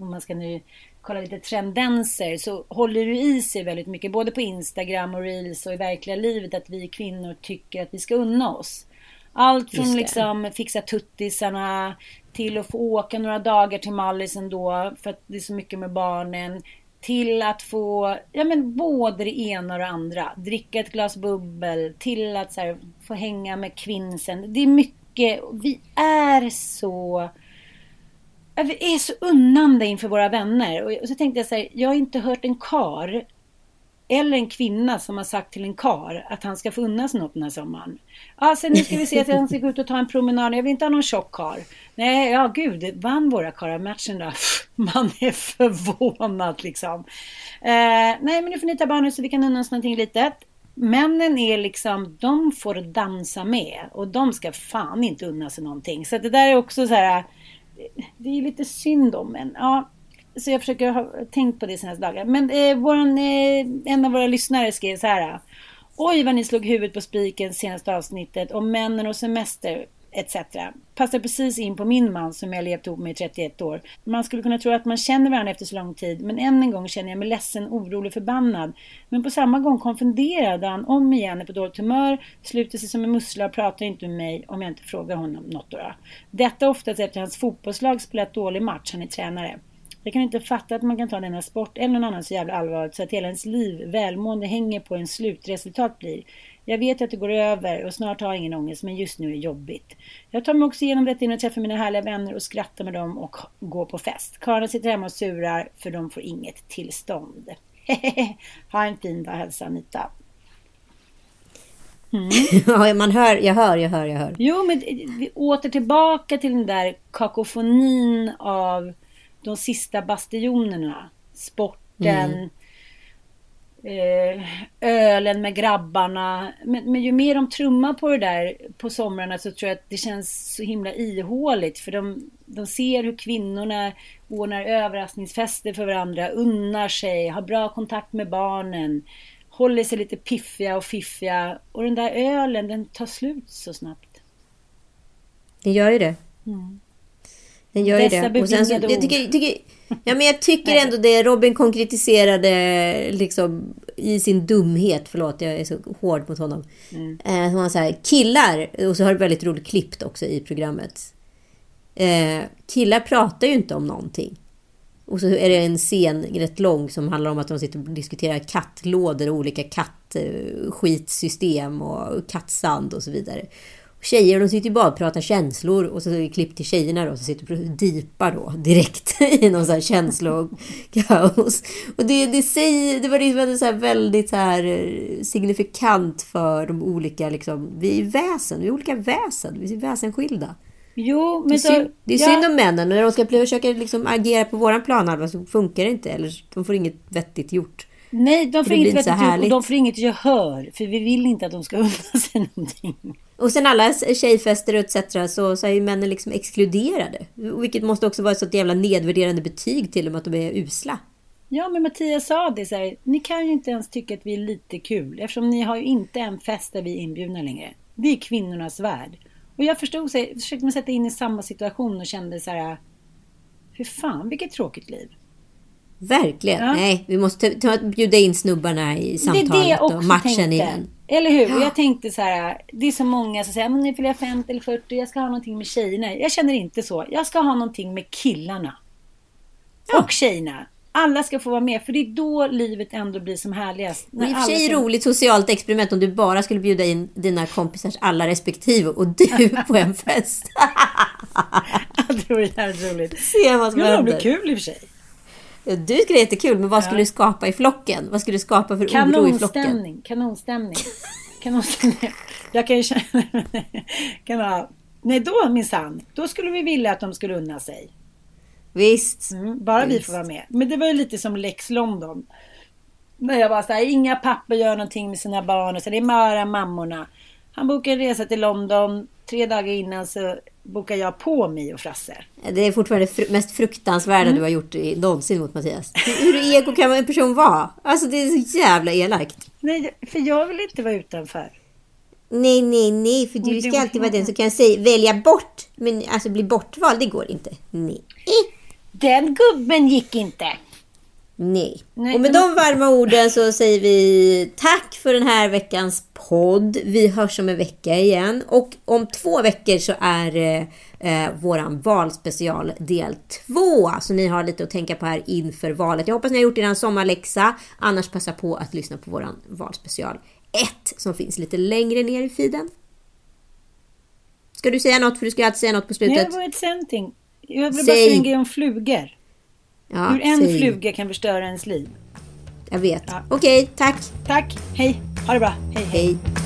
om man ska nu kolla lite tendenser, så håller det i sig väldigt mycket, både på Instagram och Reels och i verkliga livet, att vi kvinnor tycker att vi ska unna oss. Allt från liksom fixa tuttisarna till att få åka några dagar till Mallis ändå för att det är så mycket med barnen. Till att få, ja men både det ena och det andra. Dricka ett glas bubbel. Till att så här, få hänga med kvinnsen. Det är mycket, vi är så vi är så unnande inför våra vänner. Och och så tänkte jag så här, jag har inte hört en kar eller en kvinna som har sagt till en kar att han ska få unna sig något den här sommaren. Ja, sen nu ska vi se att han ska gå ut och ta en promenad. Jag vill inte ha någon tjock kar. Nej, ja gud, vann våra karlar matchen då? Man är förvånad liksom. Eh, nej, men nu får ni ta barnen så vi kan unna oss någonting litet. Männen är liksom, de får dansa med och de ska fan inte unna sig någonting. Så det där är också så här, eh, det är lite synd om en. Ja, så jag försöker ha tänkt på det senaste dagar. Men eh, våran, eh, en av våra lyssnare skrev så här. Eh. Oj vad ni slog huvudet på spiken senaste avsnittet om männen och semester etc. Passar precis in på min man som jag levt ihop med i 31 år. Man skulle kunna tro att man känner varandra efter så lång tid, men än en gång känner jag mig ledsen, orolig, förbannad. Men på samma gång konfunderad han om igen är på dåligt humör, sluter sig som en mussla och pratar inte med mig om jag inte frågar honom något då. Detta oftast efter hans fotbollslag spelat dålig match, han är tränare. Jag kan inte fatta att man kan ta denna sport eller någon annan så jävla allvarligt så att hela ens liv, välmående hänger på en slutresultat blir. Jag vet att det går över och snart har jag ingen ångest men just nu är det jobbigt. Jag tar mig också igenom detta innan jag träffar mina härliga vänner och skrattar med dem och går på fest. Karlarna sitter hemma och surar för de får inget tillstånd. ha en fin dag, hälsa Anita. Mm. ja, man hör, jag hör, jag hör, jag hör. Jo, men vi åter tillbaka till den där kakofonin av de sista bastionerna. Sporten, mm eh, ölen med grabbarna. Men, men, ju mer de trummar på det där på somrarna så tror jag att det känns så himla ihåligt. För de, de ser hur kvinnorna ordnar överraskningsfester för varandra, unnar sig, har bra kontakt med barnen, håller sig lite piffiga och fiffiga. Och den där ölen, den tar slut så snabbt. Den gör ju det. Mm. Den gör ju det. Och sen så, jag tycker, tycker, Ja, men jag tycker ändå det Robin konkretiserade liksom i sin dumhet. Förlåt, jag är så hård mot honom. Mm. Eh, han så här, killar, och så har det väldigt roligt klippt också i programmet. Eh, killar pratar ju inte om någonting. Och så är det en scen rätt lång som handlar om att de sitter och diskuterar kattlådor och olika kattskitsystem och kattsand och så vidare. Tjejer de sitter ju bara och pratar känslor och så är det klipp till tjejerna då som sitter och dipar då direkt i någon sån här känslokaos. Och det, det, säger, det var liksom så här väldigt så här eh, signifikant för de olika liksom, vi är väsen, vi är olika väsen, vi är väsensskilda. Jo, men det är, synd, det är synd om männen. När de ska försöka liksom agera på våran planhalva så funkar det inte. Eller de får inget vettigt gjort. Nej, de får inget vettigt gjort och de får inget gehör. För vi vill inte att de ska unna sig någonting. Och sen alla tjejfester och etc. Så, så är ju männen liksom exkluderade. Vilket måste också vara ett sånt jävla nedvärderande betyg till dem att de är usla. Ja, men Mattias sa det så här, ni kan ju inte ens tycka att vi är lite kul eftersom ni har ju inte en fest där vi är inbjudna längre. Vi är kvinnornas värld. Och jag förstod, så här, försökte mig sätta in i samma situation och kände så här, hur fan, vilket tråkigt liv. Verkligen. Ja. Nej, vi måste ta, bjuda in snubbarna i samtalet det det och matchen tänkte. igen. Eller hur? Ja. Jag tänkte så här, det är så många som säger, men nu fyller jag 50 eller 40, jag ska ha någonting med tjejerna. Jag känner inte så. Jag ska ha någonting med killarna. Ja. Och tjejerna. Alla ska få vara med, för det är då livet ändå blir som härligast. Det är i och för sig kan... roligt socialt experiment om du bara skulle bjuda in dina kompisars alla respektive och du på en fest. jag tror det är roligt. Se vad som händer. Det blir kul i och för sig. Du skulle jättekul, men vad skulle du skapa i flocken? Vad skulle du skapa för oro i flocken? Kanonstämning, kanonstämning. Jag kan ju känna... kan ha, nej, då minsann. Då skulle vi vilja att de skulle unna sig. Visst. Mm, bara Visst. vi får vara med. Men det var ju lite som Lex London. När jag var så här, inga pappor gör någonting med sina barn. Och så det är bara mammorna. Han bokar en resa till London. Tre dagar innan så bokar jag på mig och Frasse. Det är fortfarande det mest fruktansvärda mm. du har gjort någonsin mot Mattias. Hur ego kan en person vara? Alltså det är så jävla elakt. Nej, för jag vill inte vara utanför. Nej, nej, nej, för du ska alltid vara den som kan säga, välja bort. Men alltså bli bortvald, det går inte. Nej. Den gubben gick inte. Nej. Nej. Och med de varma orden så säger vi tack för den här veckans podd. Vi hörs om en vecka igen. Och om två veckor så är eh, våran valspecial del två. Så ni har lite att tänka på här inför valet. Jag hoppas ni har gjort er sommarläxa. Annars passa på att lyssna på våran valspecial 1 som finns lite längre ner i feeden. Ska du säga något? För du ska alltid säga något på slutet. Nej, jag vill säga någonting. Jag vill bara säga en grej om flugor. Ja, Hur en säg. fluga kan förstöra ens liv. Jag vet. Ja. Okej, tack. Tack. Hej. Ha det bra. hej. hej. hej.